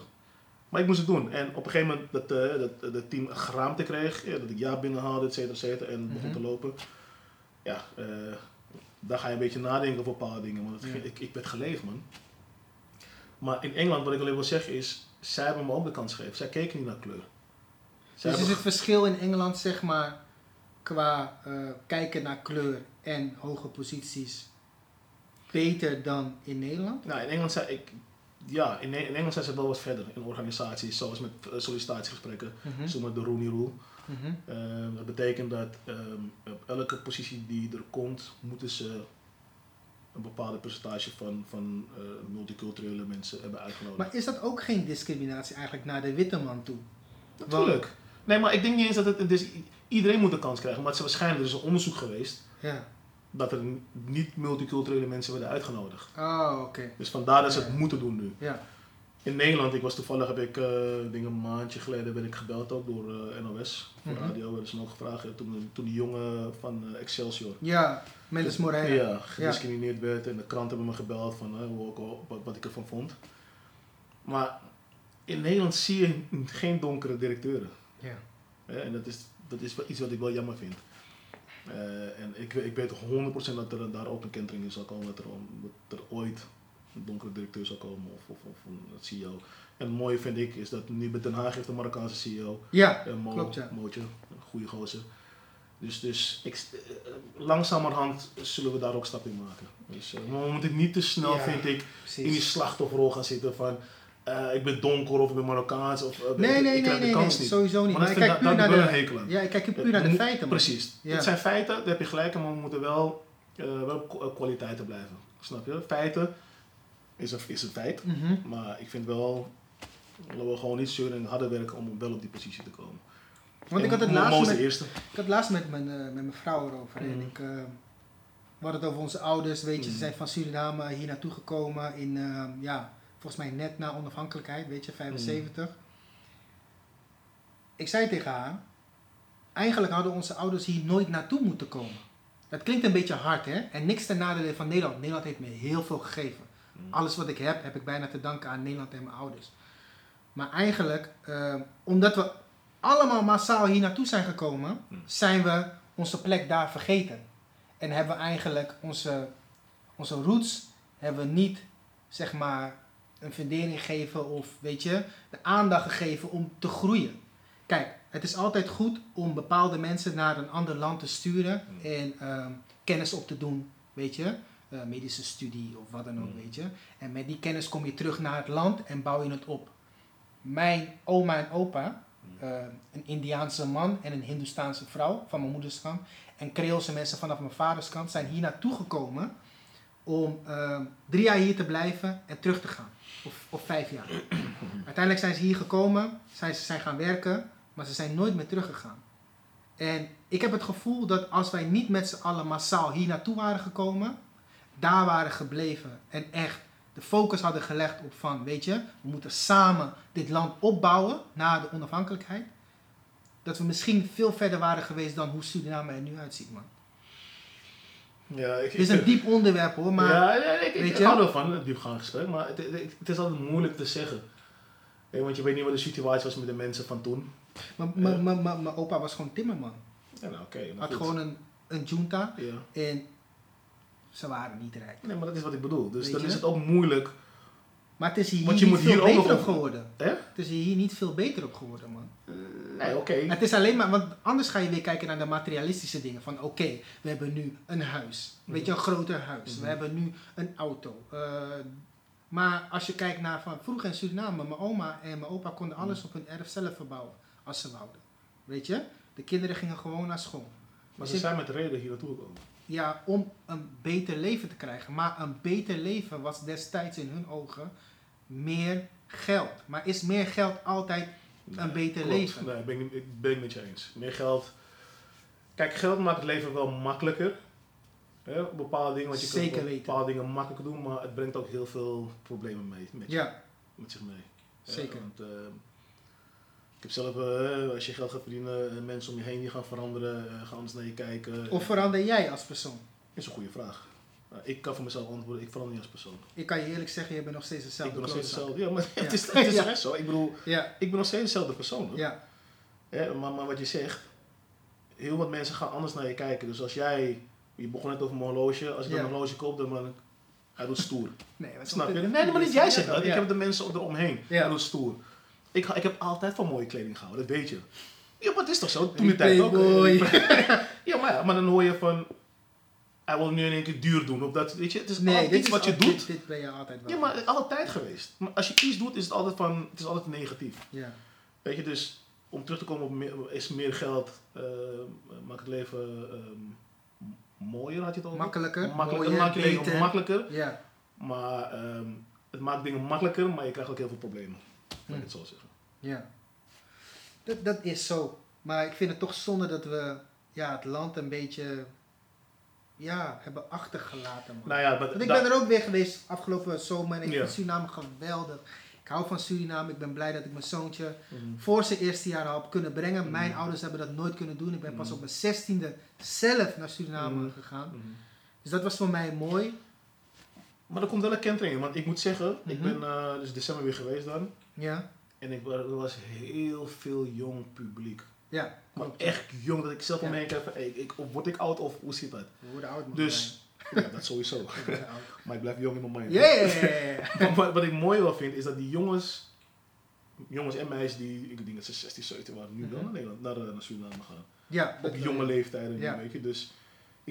Maar ik moest het doen. En op een gegeven moment dat, eh dat het team geraamte kreeg, ja, dat ik ja binnenhaalde, et cetera, et cetera, en begon Mhm. te lopen. Ja, eh daar ga je een beetje nadenken over bepaalde dingen. Want het Ja. ik, ik werd geleefd, man. Maar in Engeland, wat ik alleen wil zeggen is, zij hebben me ook de kans gegeven. Zij keken niet naar kleur. Zij Dus is het verschil in Engeland, zeg maar, qua eh, kijken naar kleur en hoge posities beter dan in Nederland? Nou, in Engeland zijn ik, ja, in, in Engeland zijn ze wel wat verder in organisaties, zoals met eh, sollicitatiegesprekken, zo met de Rooney Rule. Mhm. Ehm, dat betekent dat ehm, op elke positie die er komt, moeten ze een bepaalde percentage van, van eh, multiculturele mensen hebben uitgenodigd. Maar is dat ook geen discriminatie eigenlijk naar de witte man toe? Natuurlijk. Nee, maar ik denk niet eens dat het, iedereen moet een kans krijgen, maar het is waarschijnlijk, er is een onderzoek geweest, Ja. Dat er niet multiculturele mensen werden uitgenodigd. Oh, oké. Dus vandaar dat ze het Ja. moeten doen nu. Ja. In Nederland, ik was toevallig, heb ik, denk een maandje geleden, ben ik gebeld ook door eh, NOS. Voor Mhm. radio werden ze me ook gevraagd. eh, Toen, toen die jongen van eh, Excelsior. Ja, Mendes Moreira. Ja, gediscrimineerd werd. En de krant hebben me gebeld van wat, wat ik ervan vond. Maar in Nederland zie je geen donkere directeuren. Ja. Hè, en dat is, dat is iets wat ik wel jammer vind. Eh, en ik, ik weet 100% dat er daar ook een kentering in zal komen. Dat er, dat er ooit een donkere directeur zal komen of, of, of een CEO. En het mooie vind ik is dat nu bij Den Haag heeft een Marokkaanse CEO. Ja, eh, Mo, klopt ja. Mootje, een goede gozer. Dus, dus ik, eh, langzamerhand zullen we daar ook stap in maken. Dus, eh, maar we moeten niet te snel, Ja, vind ik, in die slachtofferrol gaan zitten van eh, ik ben donker of ik ben Marokkaans of eh, Nee, ik, nee, ik nee, krijg nee, niet. sowieso niet. Maar ik kijk puur naar ik de... Ja, ik kijk puur naar de feiten, man. Precies. Ja. Het zijn feiten, daar heb je gelijk maar we moeten wel, eh, wel kwa- kwaliteiten blijven. Snap je? Feiten is een, is een feit, Mhm. maar ik vind wel dat we gewoon niet zeuren en harder werken om wel op die positie te komen. Want ik had het laatst met, eerste. ik had laatst met mijn, met mijn vrouw erover. En Mhm. ik, we hadden het over onze ouders, weet je. Ze Mhm. zijn van Suriname hier naartoe gekomen in, ja, volgens mij net na onafhankelijkheid, weet je, 75. Ik zei tegen haar, eigenlijk hadden onze ouders hier nooit naartoe moeten komen. Dat klinkt een beetje hard, hè? En niks ten nadele van Nederland. Nederland heeft me heel veel gegeven. Mhm. Alles wat ik heb, heb ik bijna te danken aan Nederland en mijn ouders. Maar eigenlijk, eh, omdat we allemaal massaal hier naartoe zijn gekomen, Hmm. zijn we onze plek daar vergeten. En hebben we eigenlijk onze, onze roots hebben we niet, zeg maar, een fundering gegeven of, weet je, de aandacht gegeven om te groeien. Kijk, het is altijd goed om bepaalde mensen naar een ander land te sturen Hmm. en ehm, kennis op te doen, weet je. eh, medische studie of wat dan ook, Hmm. weet je. En met die kennis kom je terug naar het land en bouw je het op. Mijn oma en opa, Hmm. eh, een Indiaanse man en een Hindoestaanse vrouw van mijn moeders kant en Creoolse mensen vanaf mijn vaders kant zijn hier naartoe gekomen om eh, drie jaar hier te blijven en terug te gaan. Of, of vijf jaar. Uiteindelijk zijn ze hier gekomen, zijn ze zijn gaan werken, maar ze zijn nooit meer teruggegaan. En ik heb het gevoel dat als wij niet met z'n allen massaal hier naartoe waren gekomen, daar waren gebleven en echt de focus hadden gelegd op van, weet je, we moeten samen dit land opbouwen na de onafhankelijkheid, dat we misschien veel verder waren geweest dan hoe Suriname er nu uitziet, man. Ja, ik, Het is een diep onderwerp hoor, maar ja, ja, ik, ik, weet ik je? hou er wel van, een diepgaand gesprek, maar het, het, is altijd moeilijk te zeggen. Want je weet niet wat de situatie was met de mensen van toen. mijn mijn opa was gewoon timmerman. Ja, nou oké. maar Had goed. gewoon een, een junta Ja. en ze waren niet rijk. Nee, maar dat is wat ik bedoel. Dus Weet dan je? is het ook moeilijk. Maar het is hier je niet moet veel beter op geworden. Hè? Het is hier niet veel beter op geworden, man. Nee, oké. Het is alleen maar, want anders ga je weer kijken naar de materialistische dingen. Van oké, we hebben nu een huis. Weet je, een groter huis. Mhm. We hebben nu een auto. Eh, maar als je kijkt naar van vroeger in Suriname, mijn oma en mijn opa konden alles Mhm. op hun erf zelf verbouwen. Als ze wouden. Weet je? De kinderen gingen gewoon naar school. Maar ze zijn met reden hier naartoe gekomen. Ja, om een beter leven te krijgen. Maar een beter leven was destijds in hun ogen meer geld. Maar is meer geld altijd een beter klopt. leven? Nee, ben ik, ik ben ik met je eens. Meer geld. Kijk, geld maakt het leven wel makkelijker. Hè, bepaalde dingen, want je Zeker kunt weten. bepaalde dingen makkelijker doen, maar het brengt ook heel veel problemen mee, met, je- Ja, met zich mee. Ja, zeker. want, eh, ik heb zelf, eh, als je geld gaat verdienen, eh, mensen om je heen die gaan veranderen, gaan anders naar je kijken. Of verander jij als persoon? is een goede vraag. Nou, ik kan voor mezelf antwoorden, ik verander niet als persoon. Ik kan je eerlijk zeggen, je bent nog steeds ik dezelfde ben nog steeds hetzelfde. Ja, maar het is, het is Ja. echt zo. Ik bedoel, Ja, ik ben nog steeds dezelfde persoon. Hoor. ja, Ja, maar, maar wat je zegt, heel wat mensen gaan anders naar je kijken. Dus als jij, je begon net over mijn horloge, als ik een horloge koop, dan ben ik, hij doet stoer. nee, Snap je? Nee, maar niet jij zegt dat. Ik heb de mensen eromheen. Hij doet stoer. Ik, ga- ik heb altijd van mooie kleding gehouden, dat weet je. Ja, maar het is toch zo? Toen Die de tijd ook. Ja, maar, ja, maar dan hoor je van, hij wil nu in één keer duur doen. Of dat, weet je, het is Nee, dit iets is wat je al- doet. Dit, dit ben je altijd wel. Ja, maar altijd geweest. Maar als je iets doet, is het altijd, van, het is altijd negatief. Ja, Weet je, dus om terug te komen op meer, is meer geld, eh, maakt het leven ehm, mooier, had je het al? Makkelijker, Makkelijker, mooier, maakt leven makkelijker. ja. Maar ehm, het maakt dingen makkelijker, maar je krijgt ook heel veel problemen. Laat Hm. ik het zo zeggen. ja. Dat, dat is zo. Maar ik vind het toch zonde dat we ja, het land een beetje ja, hebben achtergelaten. Man. Nou ja, Want ik ben er ook weer geweest afgelopen zomer en ik vind Suriname geweldig. Ik hou van Suriname. Ik ben blij dat ik mijn zoontje Mhm. voor zijn eerste jaar al heb kunnen brengen. Mijn Mm. ouders hebben dat nooit kunnen doen. Ik ben pas Mm. op mijn zestiende zelf naar Suriname gegaan. Mhm. Dus dat was voor mij mooi. Maar er komt wel een kentering in, want ik moet zeggen, ik Mhm. ben eh, dus december weer geweest dan. Ja, En ik, er was heel veel jong publiek. Ja. Maar echt jong, dat ik zelf om Ja. me heen van, hey, ik, word ik oud of hoe zit dat? We worden oud man. Dus, ja, dat sowieso. Maar ik blijf jong in mijn mind. Ja, wat, wat ik mooi wel vind, is dat die jongens, jongens en meisjes die, ik denk dat ze 16, 17 waren, nu wel Mhm. naar Nederland, naar, eh, naar Suriname gaan. Ja, Op jonge leeftijden, weet je. Dus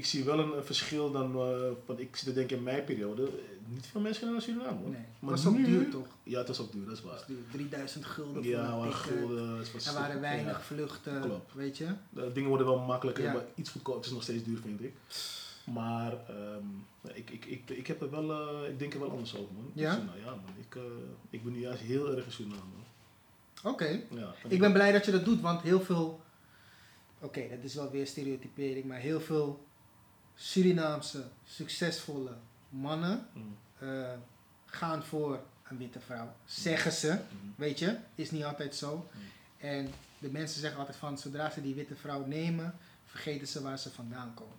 ik zie wel een, een verschil dan, eh, want ik zit er denk ik in mijn periode, niet veel mensen gaan naar Suriname hoor. Nee, het Maar was ook duur toch? Ja, het was ook duur, dat is Het waar. was duur. 3000 gulden voor Ja, een gulden, het was Er waren weinig ja. vluchten, Klopt. weet je? De dingen worden wel makkelijker, Ja. maar iets goedkoper. Het is nog steeds duur, vind ik. Maar ehm, ik, ik, ik, ik, heb er wel, eh, ik denk er wel anders over, man. Ja? Ja, man. Ik, eh, ik ben nu juist heel erg in Suriname. Oké. Ja, Ik ben blij dat je dat doet, want heel veel... Oké, dat is wel weer stereotypering, maar heel veel Surinaamse succesvolle mannen Mm, eh, gaan voor een witte vrouw. Zeggen ze, mm, weet je, is niet altijd zo. Mm. En de mensen zeggen altijd van, zodra ze die witte vrouw nemen, vergeten ze waar ze vandaan komen.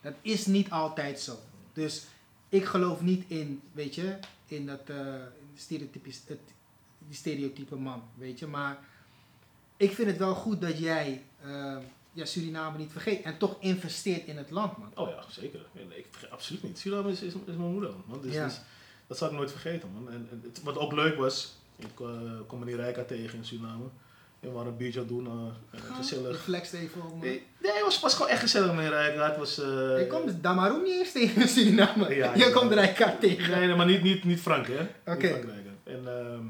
Dat is niet altijd zo. Dus ik geloof niet in, weet je, in dat eh, stereotypisch, het, die stereotype man, weet je. Maar ik vind het wel goed dat jij eh, ja, Suriname niet vergeet en toch investeert in het land, man. Oh ja, zeker. Nee, ik vergeet absoluut niet. Suriname is, is, is mijn moeder, man. Dus, Ja. dus dat zal ik nooit vergeten, man. En, en het, wat ook leuk was, ik uh, kom meneer Rijka tegen in Suriname. En we waren een biertje aan doen, eh, eh, Je gezellig. even op, man. Nee, nee, het was, was gewoon echt gezellig, meneer Rijka. Het was... eh, Je komt Damaru niet eens tegen in Suriname. Ja, je ja. komt Rijkaard tegen. Nee, nee, maar niet, niet, niet Frank, hè? Oké. En ehm,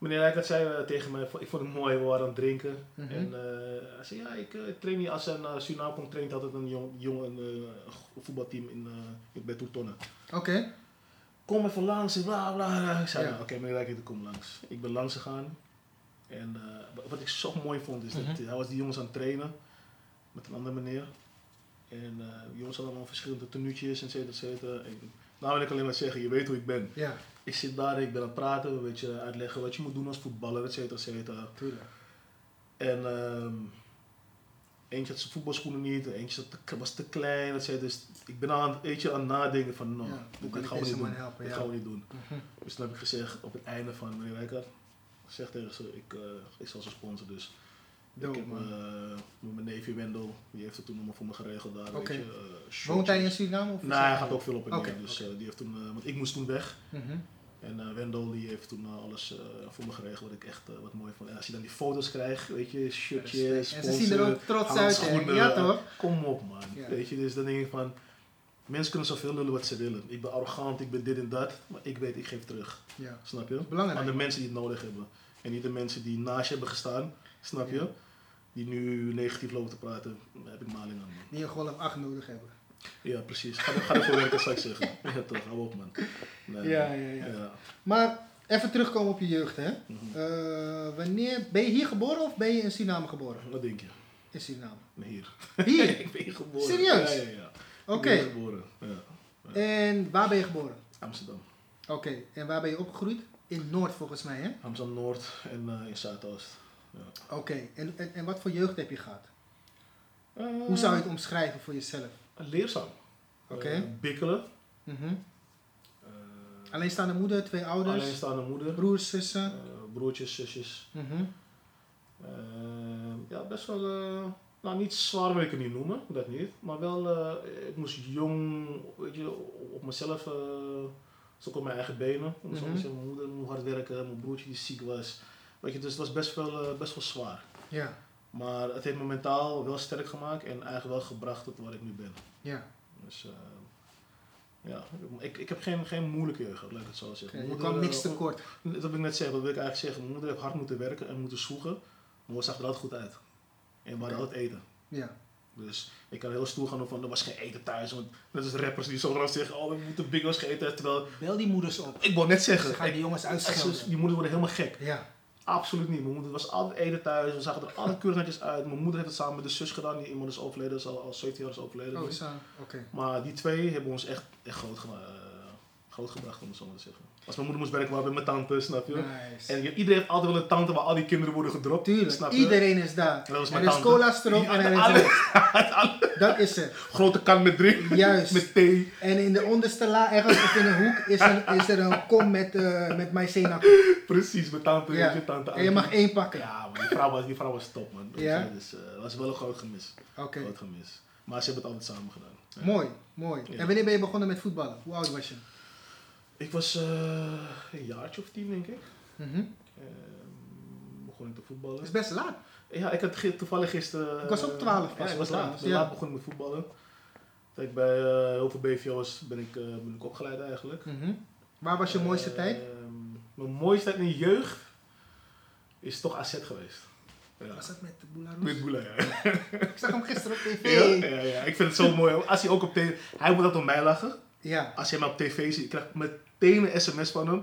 meneer Rijkaard zei eh, tegen mij, ik vond het mooi, we waren aan het drinken. Mhm. En eh, hij zei, ja, ik eh, train niet, als hij naar Suriname komt, traint altijd een jong, jong een, voetbalteam in, eh bij Toetonnen. Oké. Kom even langs en bla bla. Ik zei, Ja. oké, meneer Rijkaard, ik kom langs. Ik ben langs gegaan. En wat ik zo mooi vond, is dat Mhm. hij was die jongens aan het trainen. Met een andere meneer. En die jongens hadden allemaal verschillende tenuutjes, et cetera, et cetera. En Nou wil ik alleen maar zeggen, je weet hoe ik ben. Ja, Ik zit daar, ik ben aan het praten, een beetje uitleggen wat je moet doen als voetballer, et cetera, et cetera. tuurlijk. En ehm, eentje had zijn voetbalschoenen niet, eentje was te klein, et cetera. Dus ik ben aan, het- weet je, aan het nadenken van, nou, Ja, dit, gaan we niet doen. helpen, Dit ja. gaan we niet doen. Dus toen heb ik gezegd op het einde van meneer Wijker, zeg tegen ze, ik, eh, ik zal ze sponsoren. Dus Dope, ik heb eh, mijn neefje Wendel, die heeft het toen allemaal voor me geregeld daar. Weet je, eh, Woont hij in. Suriname? Of Nee, hij gaat ook veel op en Oké, neer. Dus die heeft toen, want ik moest toen weg. Mhm. En eh, Wendel die heeft toen eh, alles eh, voor me geregeld wat ik echt wat mooi vond. En als je dan die foto's krijgt, weet je, shirtjes, Respect. En ze zien er ook trots uit, hè? Ja, toch? Kom op man. Ja. Weet je, dus dan denk ik van, mensen kunnen zoveel lullen wat ze willen. Ik ben arrogant, ik ben dit en dat, maar ik weet, ik geef terug. Ja. Snap je? Belangrijk. Aan de mensen die het nodig hebben. En niet de mensen die naast je hebben gestaan, snap je? Ja. Die nu negatief lopen te praten, daar heb ik maling aan. Die een golf 8 nodig hebben. Ja, precies. Ga, ga ervoor werken, zou ik zeggen. Ja, toch, hou op man. Nee, Ja, ja, ja. ja. Maar even terugkomen op je jeugd, hè? Mhm. Eh, wanneer, ben je hier geboren of ben je in Suriname geboren? Wat denk je? In Suriname. Hier. Hier? ik ben hier geboren. Serieus? Ja, ja, ja. Oké. Ik ben hier geboren. Ja. En waar ben je geboren? Amsterdam. Oké. En waar ben je opgegroeid? In Noord volgens mij, hè? Amsterdam Noord en eh, in Zuidoost. Ja. Oké. En, en, en wat voor jeugd heb je gehad? Eh, Hoe zou je het omschrijven voor jezelf? Leerzaam. Oké. Eh, bikkelen. Mhm. Eh, Alleenstaande moeder, twee ouders, alleenstaande moeder. broers, zussen. eh, broertjes, zusjes. Mhm. Ja, best wel, nou niet zwaar wil ik het niet noemen, dat niet. Maar wel, ik moest jong, weet je, op mezelf, zoeken op mijn eigen benen. Zo Mhm. zeggen. Mijn moeder moest hard werken, mijn broertje die ziek was. Weet je, dus het was best wel, best wel zwaar. Ja. Maar het heeft me mentaal wel sterk gemaakt en eigenlijk wel gebracht tot waar ik nu ben. Ja. Dus eh, ja, ik, ik heb geen, geen moeilijke jeugd, laat ik het zo zeggen. Mijn je moeder, kwam niks eh, tekort. dat wil ik net zeggen, dat wil ik eigenlijk zeggen. Mijn moeder heeft hard moeten werken en moeten zoeken, maar we zag er altijd goed uit. En we hadden altijd eten. Ja. Dus ik kan heel stoer gaan doen van er was geen eten thuis. Want net als rappers die zo rauw zeggen, oh we moeten Big O's geen eten. Terwijl, Bel die moeders op. ik wil net zeggen, Ze gaan die jongens uitschelden. die moeders worden helemaal gek. Ja. Absoluut niet. Mijn moeder was altijd eten thuis. We zagen er altijd keurig netjes uit. Mijn moeder heeft het samen met de zus gedaan. Die iemand is overleden. Is al, al 17 jaar is overleden. Oh. Oké. Maar die twee hebben ons echt, echt groot, gema- eh, groot gebracht, om het zo maar te zeggen. Als mijn moeder moest werken, waren we met mijn tante, snap je? Nice. En iedereen heeft altijd wel een tante waar al die kinderen worden gedropt. Tuurlijk, snap je? iedereen is daar. Dat was Er mijn is cola's erop Ja, en er is alle- niks. Dat is het. Grote kan met drink, Juist. met thee. En in de onderste la, ergens of in een hoek, is er, is er een kom met, eh met maïzena. Precies, mijn tante, Ja. je tante. En je mag één pakken. Ja, man, die vrouw was, die vrouw was top, man. Ja? Dus eh, dat was wel een groot gemis. Oké. Groot gemis. Maar ze hebben het altijd samen gedaan. Ja. Mooi, mooi. Ja. En wanneer ben je begonnen met voetballen? Hoe oud was je? Ik was eh, een jaartje of tien, denk ik. Ehm, begon ik te voetballen. Dat is best laat. Ja, ik had toevallig gisteren... Ik was ook eh, 12 pas, Ja, ik was laat. Ik ja. laat begonnen met voetballen. Toen ik bij eh, heel veel BVO's ben ik, eh, ben ik opgeleid eigenlijk. Mhm. Waar was je mooiste Eh, tijd? Mijn mooiste tijd in de jeugd is toch AZ geweest. Ja. Was dat met de Boularoes? Met Boela, ja. Ik zag hem gisteren op tv. Ja, ja, ja. Ik vind het zo mooi. Als hij ook op tv... Hij moet dat om mij lachen. Ja. Als hij mij op tv ziet, ik krijg meteen een sms van hem.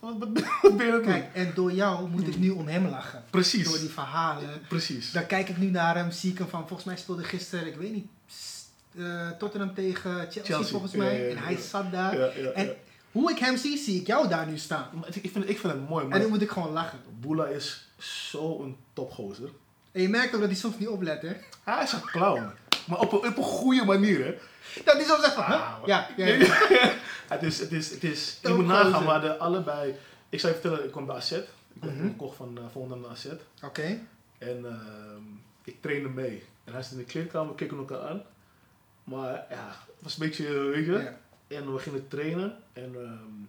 Wat, wat, ben- wat ben je aan? Kijk, en door jou moet ik nu om hem lachen. Precies. Door die verhalen. Precies. Dan kijk ik nu naar hem, zie ik hem van, volgens mij speelde gisteren, ik weet niet, eh, Tottenham tegen Chelsea, Chelsea, volgens mij. ja, ja, en hij zat daar. En hoe ik hem zie, zie ik jou daar nu staan. Maar ik, ik vind, ik vind het mooi, En man. dan moet ik gewoon lachen. Boela is zo'n topgozer. En je merkt ook dat hij soms niet oplet, hè? Hij is een clown. Maar op een, op een goede manier, hè. Dat hij soms zegt van, huh? Ja, ja, ja. het is, het is, het is, je moet nagaan, maar de allebei... Ik zou je vertellen, ik kwam bij AZ. Ik werd Mhm. gekocht van uh, Volendam naar AZ. Oké. En ehm, ik trainde mee. En hij zit in de kleedkamer, we keken elkaar aan. Maar ja, het was een beetje, eh, weet je. Ja. En we gingen trainen. En ehm,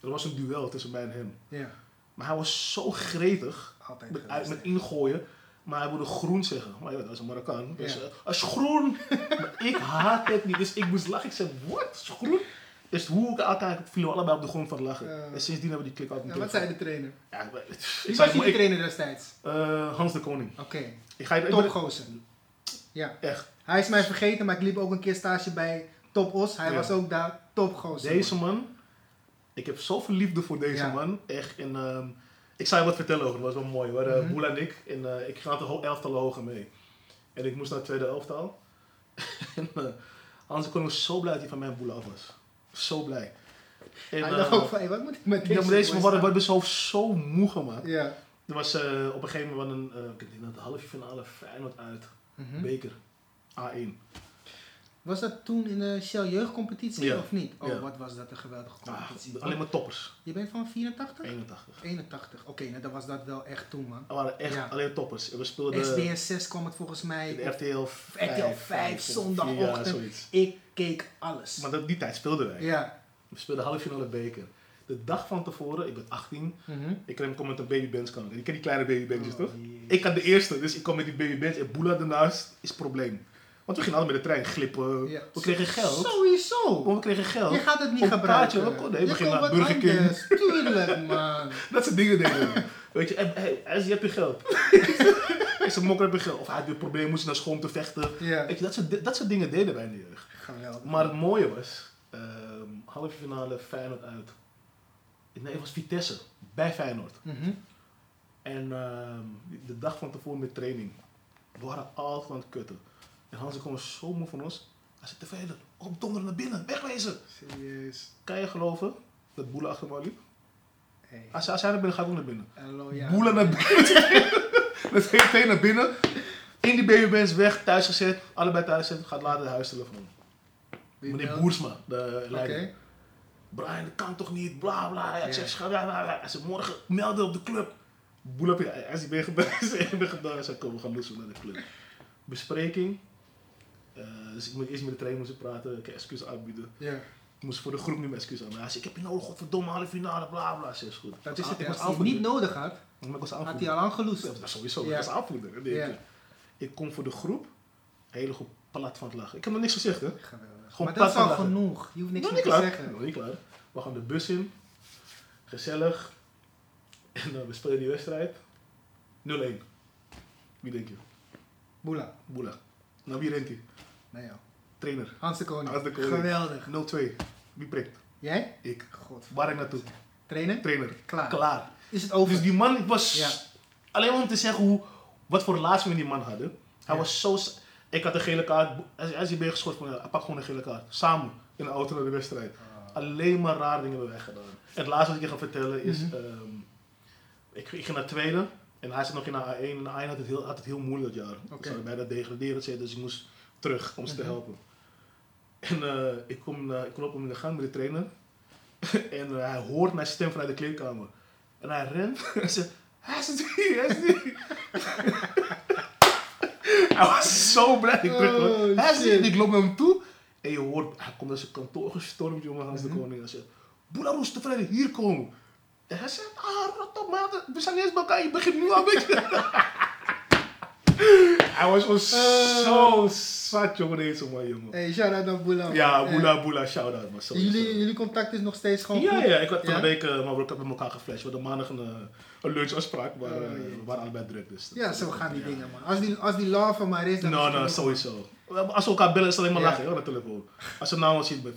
er was een duel tussen mij en hem. ja. Maar hij was zo gretig. Altijd Met, geweest, met ingooien. Maar hij wilde groen zeggen. Maar ja, dat is een Marokkaan. Dus Ja. eh, als groen. maar ik haat het niet. Dus ik moest lachen. Ik zei, wat? Is groen? Dus hoe ik elkaar vielen we allebei op de grond van lachen. En sindsdien hebben we die klik uit Ja, wat zei de trainer? Ja, Wie was jullie ik- trainer destijds? eh, Hans de Koning. Oké. Ik ga je ik ben- Topgozer. Ja. Echt. Hij is mij vergeten, maar ik liep ook een keer stage bij Top Os. Hij Ja. was ook daar topgozer. Deze man, ik heb zoveel liefde voor deze Ja. man. Echt. En, ehm, ik zou je wat vertellen over, dat was wel mooi. We waren Mhm. Boela en ik. En eh, ik ga het ho- elftallen hoger mee. En ik moest naar het tweede elftal. en uh, Hans de Koning was zo blij dat hij van mij en Boela af was. Zo blij. En, Hij eh, dacht ook van, wat moet ik met deze ja, maar deze wordt hoofd zo moe gemaakt. Ja. Er was eh, op een gegeven moment een, eh, ik denk dat de halve finale Feyenoord uit, Mhm. beker, A1. Was dat toen in de Shell jeugdcompetitie Ja. of niet? Oh, Ja. wat was dat een geweldige Ah, competitie. alleen maar toppers, Je bent van 84? 81. 81. Oké, nou dan was dat wel echt toen, man. Er waren echt Ja. alleen toppers. We speelden SBS 6 kwam het volgens mij. de RTL 5, RTL 5, zondagochtend. Ja, zoiets. Ik keek alles. Maar dat, die tijd speelden wij. Ja. We speelden halve finale beker. De dag van tevoren, ik ben 18, Mhm. ik kom met een babybands kan. Je kent die kleine babybands Oh, toch? jezus. Ik had de eerste, dus ik kom met die babybands en Boela ernaast is het probleem. Want we gingen altijd met de trein glippen. Ja. We kregen geld. Sowieso. Want we kregen geld. Je gaat het niet een gebruiken. kaartje ook. Nee, Je we gingen naar Burger King. anders. Tuurlijk, man. Dat soort dingen deden we. Weet je, hey, je hebt je geld. ik zei, mokker heb je geld. Of hij had weer problemen, moest naar school om te vechten. Ja. Weet je, dat soort, dat soort dingen deden wij in de jeugd. Geweldig. Maar het mooie was, ehm halve finale Feyenoord uit. Nee, het was Vitesse, bij Feyenoord. Mhm. En ehm, de dag van tevoren met training, we waren altijd aan het kutten. En Hans kwam zo moe van ons. Hij zei, tevreden, op donder naar binnen, wegwezen. Serieus. Kan je geloven dat Boele achter me liep? Hey. Als, als hij naar binnen gaat, ook naar binnen. Hallo, ja. Boelen naar binnen. Met VV naar binnen. In die babybands weg, thuis gezet. Allebei thuis gezet. Gaat later de huistelefoon. Meneer? Boersma, de Oké. leider. Brian, dat kan toch niet, bla bla. Ja, ik zeg, ja. Hij zei, morgen melden op de club. Boel heb je, als hij ben gebeld, ik ben gedaan. Hij zei, kom, we gaan lossen naar de club. Bespreking. Eh, dus ik moet eerst met de trainer moeten praten, ik excuus aanbieden. Ja. Ik moest voor de groep nu mijn excuus aan. Hij zei, ik heb je nodig, godverdomme, halve finale, bla bla. Zei, is goed. Dat is het. Als hij het niet nodig had, Maar ik was had hij al lang geloest. Ja, sowieso. Ja. Dat is aanvoerder. denk Ja. ik. Kom voor de groep. Hele goed plat van het lachen. Ik heb nog niks gezegd, hè? Geweldig. Gewoon maar dat is al genoeg. Je hoeft niks meer te klaar. zeggen. Nog niet klaar. We gaan de bus in. Gezellig. En dan we spelen die wedstrijd. 0-1. Wie denk je? Boela. Boela. Nou, wie rent hij? Nee joh. Trainer. Hans de Koning. Hans de Koning. Geweldig. 0-2. Wie prikt? Jij? Ik. God. Waar ik naartoe? Trainen? Trainer. Klaar. Klaar. Is het over? Dus die man, ik was... Ja. Alleen om te zeggen hoe, wat voor relatie we die man hadden. Hij Ja. was zo... Ik had een gele kaart. Als, als je bent geschort van, ja, pak gewoon een gele kaart. Samen in de auto naar de wedstrijd. Ah. Alleen maar raar dingen hebben wij gedaan. En het laatste wat ik je ga vertellen is... Mhm. ehm, ik, ik ging naar tweede. En hij zat nog in de A1. En de A1 had het heel, had het heel moeilijk dat jaar. Oké. Ze hadden bijna degraderen. Dus ik moest terug om ze te Mhm. helpen. En eh, ik, kom, eh, ik kom op hem in de gang met de trainer. en eh, hij hoort mijn stem vanuit de kleedkamer. En hij rent. en zegt, hij het hier, hij het hier. hij was zo blij. Ik terug, Oh, hij hier. Ik loop naar hem toe. En je hoort, hij komt naar zijn kantoor gestormd, jongen, Hans Mhm. de Koning. Hij zegt, Boela Roes tevreden, hier komen. En hij zegt, ah, rot op, man. We zijn eens bij elkaar. Je begint nu al een beetje. Hij was gewoon zo zat, jongen, deze man, jongen. Hey, shout-out naar Boela. Ja, man. Boela, Boela, shout-out, man. Eh, sowieso. jullie, jullie contact is nog steeds gewoon Ja, goed? ja, ik had van Ja? een week uh, maar we hebben met elkaar geflasht. We hadden maandag een, eh, een lunchafspraak, maar Oh, eh, we waren allebei druk. Dus Ja, zo gaan die ja. dingen, man. Als die, als die love maar is, dan is het nou, genoeg, sowieso. Als we elkaar bellen, is het alleen maar Ja. lachen, op de telefoon. Als ze nou al ziet, man.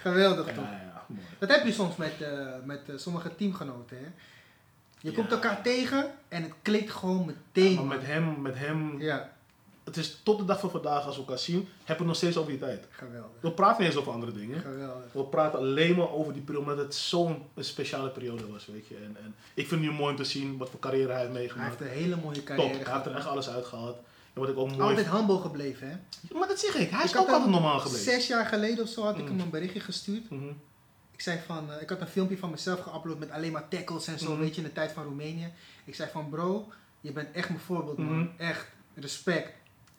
Geweldig, toch? ja, mooi. Dat heb je soms met, eh, met eh, sommige teamgenoten, hè. Je Ja. komt elkaar tegen en het klikt gewoon meteen, Maar met hem, met hem, Ja, het is tot de dag van vandaag als we elkaar zien, hebben we nog steeds over die tijd. geweldig. We praten niet eens over andere dingen. Geweldig. We praten alleen maar over die periode, omdat het zo'n speciale periode was, weet je. En, en ik vind het nu mooi om te zien wat voor carrière hij heeft Hij meegemaakt. heeft een hele mooie Top, carrière hij heeft er gehad. echt alles uitgehaald. En wat ik ook mooi Altijd humble gebleven, hè. Maar dat zeg ik, hij is Ik ook altijd normaal gebleven. Zes jaar geleden of zo had ik Mm. hem een berichtje gestuurd. Mhm. Ik zei van, eh, ik had een filmpje van mezelf geüpload met alleen maar tackles en zo, Mhm. weet je, in de tijd van Roemenië. Ik zei van, bro, je bent echt mijn voorbeeld, man. Mhm. Echt, respect.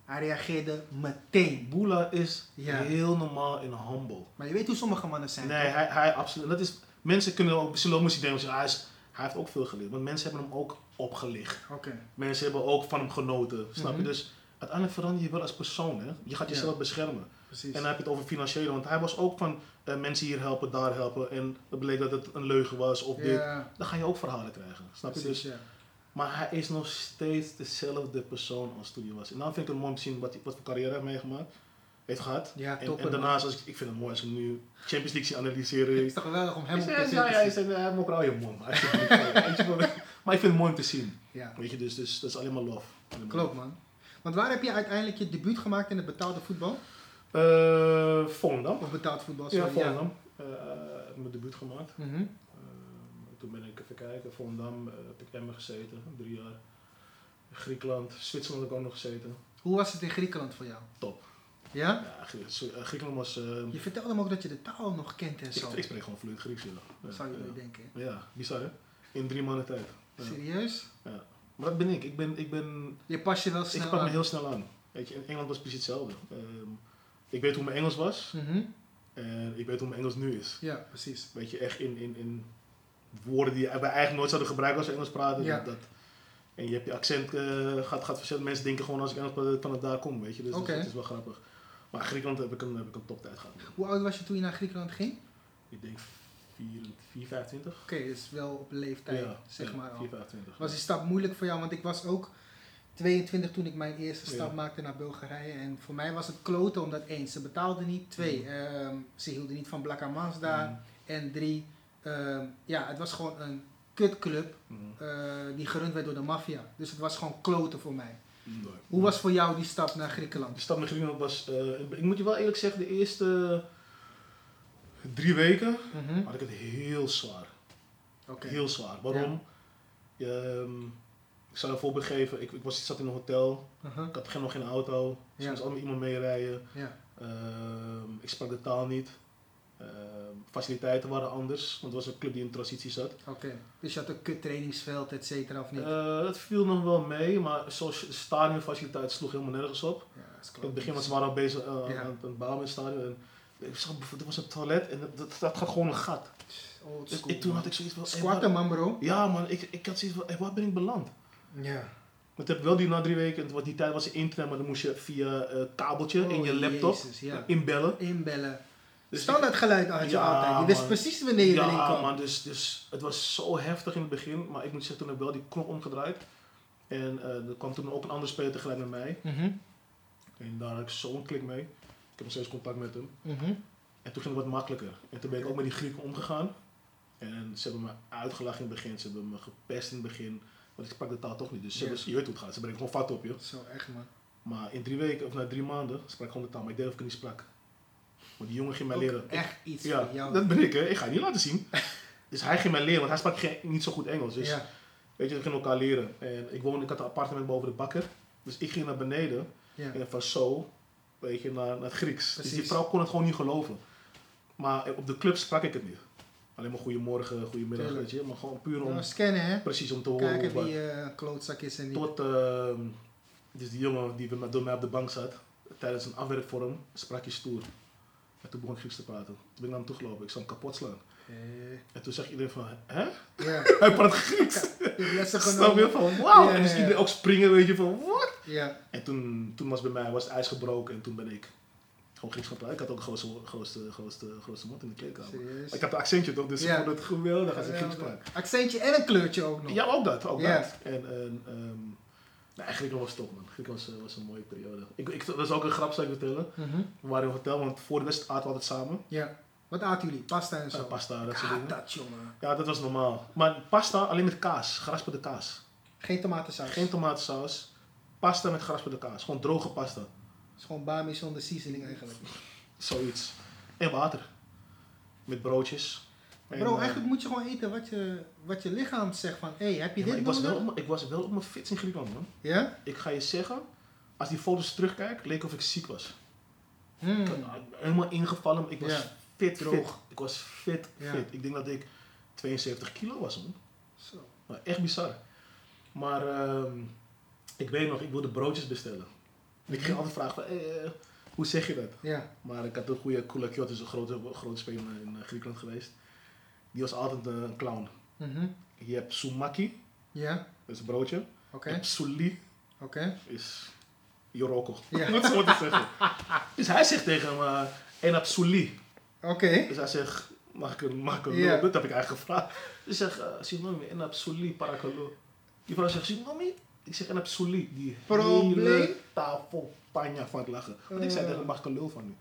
Hij reageerde meteen. Boela is Ja. heel normaal en humble. Maar je weet hoe sommige mannen zijn, Nee, toch? hij, hij absoluut. Dat is, mensen kunnen ook, zullen ook denken, hij, is, hij heeft ook veel geleerd. Want mensen hebben hem ook opgelicht. Oké. Mensen hebben ook van hem genoten. Snap je? Mhm. Dus uiteindelijk verander je wel als persoon. Hè? Je gaat Ja. jezelf beschermen. Precies. En dan heb je het over financiële. Want hij was ook van eh, mensen hier helpen, daar helpen. En het bleek dat het een leugen was of dit. Dan ga je ook verhalen krijgen. Snap je? Dus, maar hij is nog steeds dezelfde persoon als toen hij was. En dan vind ik het mooi om te zien wat, wat voor carrière hij heeft meegemaakt. Heeft gehad. Ja, En, daarnaast, als ik, ik vind het mooi als ik nu Champions League zie analyseren. Het is toch geweldig om hem op zeg, tv ja, te ja, hij zien. hij heeft ook al je mond. Maar, maar ik vind het mooi om te zien. Ja, Weet je, dus, dus dat is alleen maar love. Klopt, man. Want waar heb je uiteindelijk je debuut gemaakt in het betaalde voetbal? Eh, Volendam. Of betaald voetbal, Ja. Volendam. Eh, ik mijn debuut gemaakt. Mhm. Ehm, toen ben ik even kijken, Volendam eh, heb ik Emmen gezeten, drie jaar. Griekenland, Zwitserland heb ik ook nog gezeten. Hoe was het in Griekenland voor jou? Top. Ja? Ja, Grie- eh, Griekenland was... Je vertelde me ook dat je de taal nog kent en ik, zo. ik spreek gewoon vloeiend Grieks, ja. Ja, Zou je ja. denken. Ja, bizar hè? In drie maanden tijd. Ja. Serieus? Maar dat ben ik. Ik ben, ik ben Je pas je wel ik snel pak me aan. heel snel aan. Weet je, in Engeland was het precies hetzelfde. Ehm, ik weet hoe mijn Engels was Mhm. en ik weet hoe mijn Engels nu is. Ja, precies. Weet je, echt in, in, in woorden die we eigenlijk nooit zouden gebruiken als we Engels praten. Ja. Dat, dat- en je hebt je accent eh, gaat, gaat verschillen. Mensen denken gewoon als ik Engels praat dat ik van het daar kom, weet je. Dus dat- dat, is wel grappig. Maar Griekenland heb ik een, heb ik een toptijd gehad. Hoe oud was je toen je naar Griekenland ging? Ik denk 4, 4 25. Oké, dus wel op leeftijd, ja, zeg maar al. 4, 25. Was die stap moeilijk voor jou? Want ik was ook 22 toen ik mijn eerste Ja. stap maakte naar Bulgarije. En voor mij was het kloten omdat één, ze betaalden niet. Twee, ehm, ze hielden niet van Blakkamans daar. Mm, En drie, ehm, ja, het was gewoon een kutclub mm, eh, die gerund werd door de maffia. Dus het was gewoon kloten voor mij. nee. Hoe was voor jou die stap naar De Griekenland? stap naar Griekenland was, eh, ik moet je wel eerlijk zeggen, de eerste drie weken Mhm. had ik het heel zwaar. Oké. Heel zwaar. Waarom? Je, ehm, zal je een voorbeeld geven. Ik, ik, was, ik zat in een hotel. Uh-huh. Ik had geen, nog geen auto. Dus Ja. ik moest allemaal iemand meerijden. Ja. Ehm, ik sprak de taal niet. Ehm, faciliteiten waren anders. Want het was een club die in transitie zat. Oké. Dus je had een kut trainingsveld, et cetera, of niet? Eh, het viel nog wel mee. Maar zoals stadionfaciliteit sloeg helemaal nergens op. ja, dat In het begin was ze waren al bezig eh, aan, het bouwen in het stadion. En ik zag, er was een toilet en dat, dat, dat gaat gewoon een gat. Old Dus ik, toen man. had ik zoiets van... hey, Squatten, man, bro. ja man, ik, ik had zoiets van, hey, waar ben ik beland? Ja. Want heb wel die na drie weken, want die tijd was er internet, maar dan moest je via eh, kabeltje in Oh, je laptop Jezus, ja. inbellen. Inbellen. Dus Standaard geluid had je Ja, altijd. Je wist man. precies wanneer je erin Ja kwam. man, dus, dus het was zo heftig in het begin, maar ik moet zeggen, toen heb ik wel die knop omgedraaid. En eh, er kwam toen ook een andere speler tegelijk met mij. Mhm, En daar had ik zo'n klik mee. Ik heb nog steeds contact met hem. mhm. En toen ging het wat makkelijker. En toen ben ik ook met die Grieken omgegaan. En ze hebben me uitgelachen in het begin. Ze hebben me gepest in het begin. Want ik sprak de taal toch niet. Dus Ja. hebben- je weet hoe het gaat. Ze brengen gewoon fout op je. Zo, echt man. Maar in drie weken, of na drie maanden, sprak ik gewoon de taal. Maar ik deed of ik het niet sprak. Maar die jongen ging mij Ook leren. Echt iets ja, jou. dat ben ik hè. Ik ga je niet laten zien. dus hij ging mij leren, want hij sprak geen, niet zo goed Engels. Dus weet je, we gingen elkaar leren. En ik woonde, ik had een appartement boven de bakker. Dus ik ging naar beneden. ja. En van zo, weet je, naar, naar het Grieks. Dus die vrouw kon het gewoon niet geloven. Maar op de club sprak ik het niet. Alleen maar goedemorgen, goedemiddag, weet je. Maar gewoon puur om, Nou, scannen hè. precies om te horen Kijken wie wat. eh klootzak is en niet. Tot, ehm, dus die jongen die door mij op de bank zat, tijdens een afwerkvorm, sprak je stoer. En toen begon ik Grieks te praten. Toen ben ik naar hem toe gelopen, ik zou hem kapot slaan. Eh, En toen zag iedereen van, hè? ja, Hij praat Grieks. Snap je? Van, wauw. Ja, en dus ja, ja. iedereen ook springen, weet je, van, wat? Ja, En toen, toen was bij mij was het ijs gebroken en toen ben ik gewoon Grieks gaan praten. Ik had ook de grootste, grootste, grootste, grootste mond in de kleedkamer. serieus. Ik had een accentje toch, dus Ja. ik het geweldig als ik Grieks sprak. Accentje en een kleurtje ook nog. Ja, ook dat, ook dat. En, en ehm nee, Griekenland was top man. Griekenland was, eh, was een mooie periode. Ik, ik, dat is ook een grap, zal ik vertellen. Mhm. We waren in hotel, want voor de wedstrijd aten we altijd samen. Ja. Wat aten jullie? Pasta en zo? Uh, pasta, dat soort dingen. dat, jongen. Ja, dat was normaal. Maar pasta alleen met kaas, gerasperde kaas. Geen tomatensaus. Geen tomatensaus. Pasta met gerasperde kaas. Gewoon droge pasta. Het is gewoon bami zonder seasoning eigenlijk. Zoiets. En water. Met broodjes. En, Bro, eh, eigenlijk moet je gewoon eten wat je, wat je lichaam zegt van, hé, hey, heb je ja, dit ik, was wel, op mijn- ik was wel op mijn fits in Griekenland, man. Ja? Ik ga je zeggen, als die foto's terugkijk, leek of ik ziek was. Hmm. Ik had helemaal ingevallen, ik was Ja. fit, Droog. fit. Ik was fit, Ja. fit. Ik denk dat ik 72 kilo was, man. Zo. Maar echt bizar. Maar ehm, ik weet nog, ik wilde broodjes bestellen. Ik ging altijd vragen van, eh, eh, hoe zeg je dat? Ja. Maar ik had een goede Koulakiot, is een grote, grote speler in eh, Griekenland geweest. Die was altijd een clown. Mhm. Je hebt soumaki, Ja, dat is een broodje. oké. Je hebt souli, Oké. is Joroko. Ja. Wat zo te zeggen. Dus hij zegt tegen eh, en souli. Oké. Dus hij zegt, mag ik een, mag ik een? Dat heb ik eigenlijk gevraagd. Dus ik zeg, uh, Sinomi, en souli, parakalo. Die vrouw zegt, Sinomi? Ik zeg, en heb souli. Die Probleem? hele tafel panja van het lachen. Want ik zei Eh. tegen mag ik een lul van u?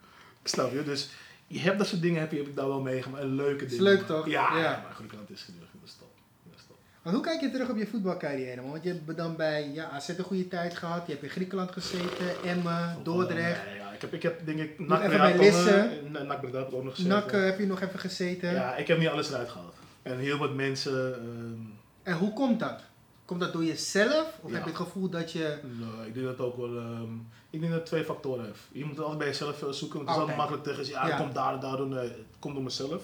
Snap je? Dus je hebt dat soort dingen, heb, je, heb ik daar wel meegemaakt. En leuke Is dingen. leuk, toch? Ja, Ja. ja. maar Griekenland is gedurigd. Dat is top. Dat is top. Maar hoe kijk je terug op je voetbalcarrière, man? Want je hebt dan bij ja, AZ een goede tijd gehad. Je hebt in Griekenland gezeten, Emmen, Dordrecht. Nee, ja, ik heb, ik heb denk ik NAC even bij Lisse. NAC Breda ook nog gezeten. NAC eh, heb je nog even gezeten. Ja, ik heb niet alles eruit gehaald. En heel wat mensen... ehm, En hoe komt dat? Komt dat door jezelf? Of Ja. heb je het gevoel dat je... nou, ik denk dat het ook wel... ehm, ik denk dat het twee factoren heeft. Je moet het altijd bij jezelf zoeken. Want het is Altijd. makkelijk tegen zeggen, ja, Ja. het komt daar en daardoor. Nee, het komt door mezelf.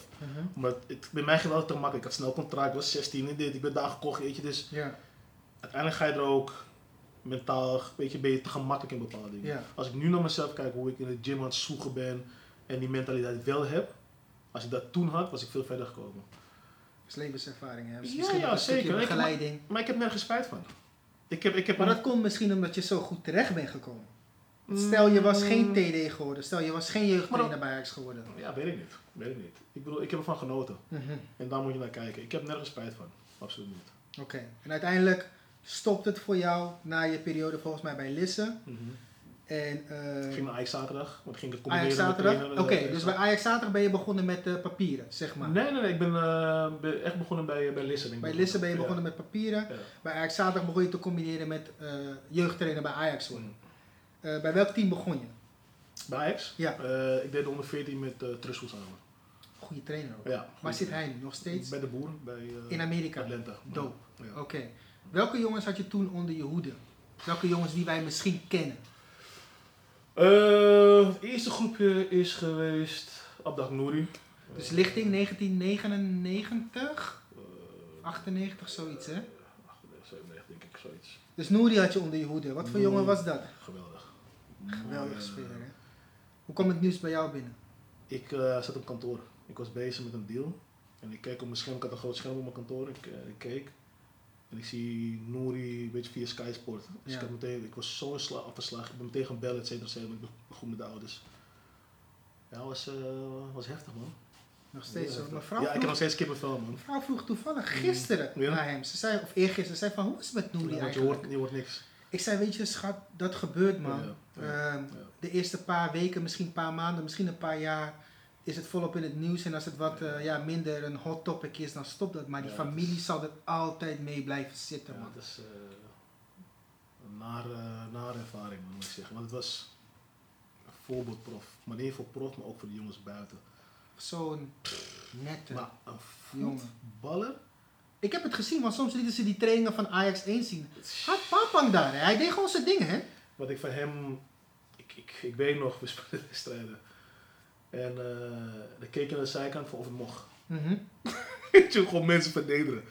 Maar het, bij mij ging het altijd te makkelijk. Ik had snel contract, ik was 16 en dit. Ik ben daar gekocht, weet je. Dus Ja, uiteindelijk ga je er ook mentaal, weet je, ben je te gemakkelijk in bepaalde dingen. Als ik nu naar mezelf kijk, hoe ik in de gym aan het zoeken ben en die mentaliteit wel heb, als ik dat toen had, was ik veel verder gekomen. Levenservaring, Ja, misschien ja, zeker. Ik- begeleiding. Maar ik heb nergens spijt van. Ik heb, ik heb Maar dat komt misschien omdat je zo goed terecht bent gekomen. Stel je was geen TD geworden, stel je was geen jeugdtrainer bij Ajax geworden. Ja, weet ik niet. Weet ik niet. Ik bedoel, ik heb ervan genoten. Mhm. En daar moet je naar kijken. Ik heb nergens spijt van. Absoluut niet. Oké, en uiteindelijk stopt het voor jou na je periode volgens mij bij Lisse. En eh, ging naar Ajax zaterdag, want ik ging het Ajax combineren zaterdag? trainen, Oké, eh, dus bij Ajax zaterdag ben je begonnen met eh, papieren, zeg maar. Nee, nee, nee. Ik ben, eh, echt begonnen bij, bij Lisse. denk ik. Bij Lisse ben je Ja. begonnen met papieren. Ja. Bij Ajax zaterdag begon je te combineren met eh jeugdtrainer bij Ajax worden. Mm. Eh, bij welk team begon je? Bij Ajax? Ja. Eh, ik deed de onder 14 met uh, Trussel samen. Goede trainer ook. Ja. Waar zit hij nu? Nog steeds? Bij de boeren. Bij eh, In Amerika. Atlanta. Dope. Oké. Welke jongens had je toen onder je hoede? Welke jongens die wij misschien kennen? Eh, het eerste groepje is geweest Abdag Nouri. Dus lichting 1999, Eh, 98, zoiets hè? 97 denk ik, zoiets. Dus Nouri had je onder je hoede. Wat voor Nouri. jongen was dat? Geweldig. Geweldige Eh, speler hè? Hoe kwam het nieuws bij jou binnen? Ik eh, zat op kantoor. Ik was bezig met een deal. En ik keek op mijn scherm. Ik had een groot scherm op mijn kantoor. Ik, eh, ik keek. En ik zie Nouri, een beetje via Sky Sport. Dus Ja. ik, had meteen, ik was zo in sla- afgeslagen. Ik ben meteen gaan bellen, et cetera, et cetera. Ik begon met de ouders. Ja, was, eh, was heftig, man. Nog steeds Ja. Mijn vrouw, Ja, ik heb nog steeds kippenvel, man. mijn vrouw vroeg toevallig gisteren Ja. naar hem. Ze zei, of eergisteren, ze zei van hoe is het met Nouri Ja, want je eigenlijk? hoort, je hoort niks. Ik zei weet je schat, dat gebeurt man. Ehm. De eerste paar weken, misschien een paar maanden, misschien een paar jaar is het volop in het nieuws. En als het wat eh, ja, minder een hot topic is, dan stopt dat. Maar die Ja, familie is- zal er altijd mee blijven zitten Ja, man. dat is eh, een nare, nare ervaring, moet ik zeggen. Want het was een voorbeeldprof. Maar niet voor prof, maar ook voor de jongens buiten. Zo'n nette Maar een jongen. voetballer? Ik heb het gezien, want soms lieten ze die trainingen van Ajax 1 zien. Had Papang daar, hè? hij deed gewoon zijn dingen hè. Wat ik van hem, ik, ik, ik weet nog, we speelden wedstrijden. En eh dan keek je naar de zijkant voor of het mocht. Weet je, gewoon mensen vernederen.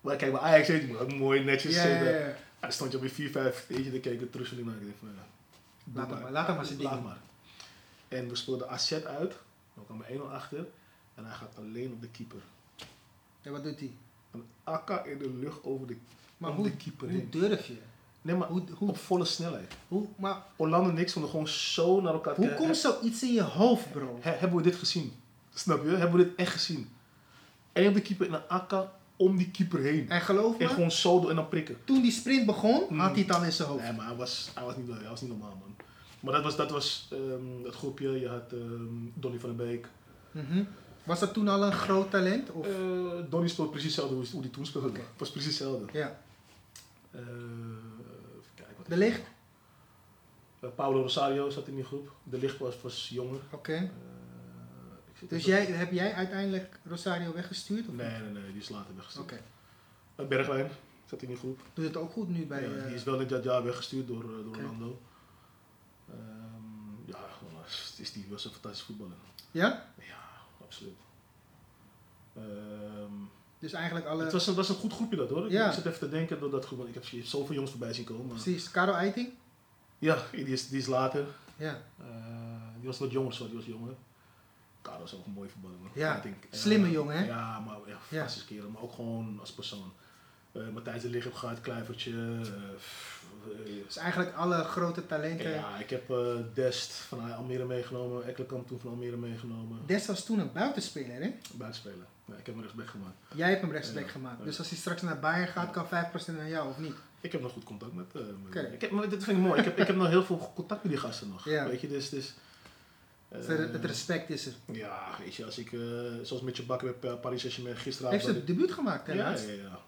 Maar kijk, bij Ajax weet je, ook mooi netjes Ja, zitten. ja. En dan stond je op je 4, 5, weet je, dan keek ik terug en dacht van, ja, doe Laat maar, laat hem maar ding Laat maar. En we speelden AZ uit, dan kwam er 1-0 achter. En hij gaat alleen op de keeper. Ja, wat doet hij? Een akka in de lucht over de, Maar hoe, de keeper hoe heen. durf je? Nee, maar Hoe, hoe, op volle snelheid. hoe, maar Orlando en niks, gewoon zo naar elkaar hoe komt zoiets in je hoofd, bro? He- hebben we dit gezien? Snap je? Hebben we dit echt gezien? En op de keeper in een akka om die keeper heen. En geloof En me, gewoon zo door en dan prikken. toen die sprint begon, Mm. had hij het al in zijn hoofd. Nee, maar hij was, hij was, niet, hij was niet normaal, man. Maar dat was, dat was ehm, het groepje. Je had ehm, Donny van den Beek. Mhm. Was dat toen al een groot talent? Of? Eh, Donny speelt precies hetzelfde hoe, die toen speelde. Het was precies hetzelfde. ja. Eh, De licht? Eh, Paulo Rosario zat in die groep. De licht was, was jonger. Oké. Eh, Dus jij, heb jij uiteindelijk Rosario weggestuurd? Of Nee, niet? nee, nee, die is later weggestuurd. Oké. Eh, Bergwijn zat in die groep. Doet het ook goed nu bij... Ja, die is wel in dat jaar weggestuurd door, door. Orlando. Ehm, ja, is die was een fantastische voetballer. Ja? Ja, absoluut. Ehm, Dus eigenlijk alle... het, was een, was een goed groepje dat hoor. Ik- Ja. Ik zit even te denken door dat groep, want ik heb zoveel jongens voorbij zien komen. Precies. Karel Eiting? ja, die is, die is later. Ja. Eh, die was wat jonger, sorry, die was jonger. Karel is ook een voetballer. man. Ja, Ik denk, eh, slimme jongen, hè? Ja, maar ja, fantastische kerel, maar ook gewoon als persoon. Eh Matthijs de Ligt heb gehad, Kluivertje. eh, Dus eigenlijk alle grote talenten. Ja, ik heb Dest van Almere meegenomen, Ekkelenkamp toen van Almere meegenomen. Des was toen een buitenspeler, hè? Buitenspeler. Ja, ik heb hem rechtsback gemaakt. Jij hebt hem rechtsback Ja. gemaakt. Ja. Dus als hij straks naar Bayern gaat, kan 5% naar jou, of niet? Ik heb nog goed contact met. eh ik heb, maar dit vind ik mooi. Ik heb, ik heb nog heel veel contact met die gasten nog. Ja. Weet je, dus. dus eh, het respect is er. ja, weet je, als ik, eh, zoals met je bakken bij Pa- Paris Saint-Germain gisteravond. heeft zijn debuut gemaakt, hè? ja, ja, ja.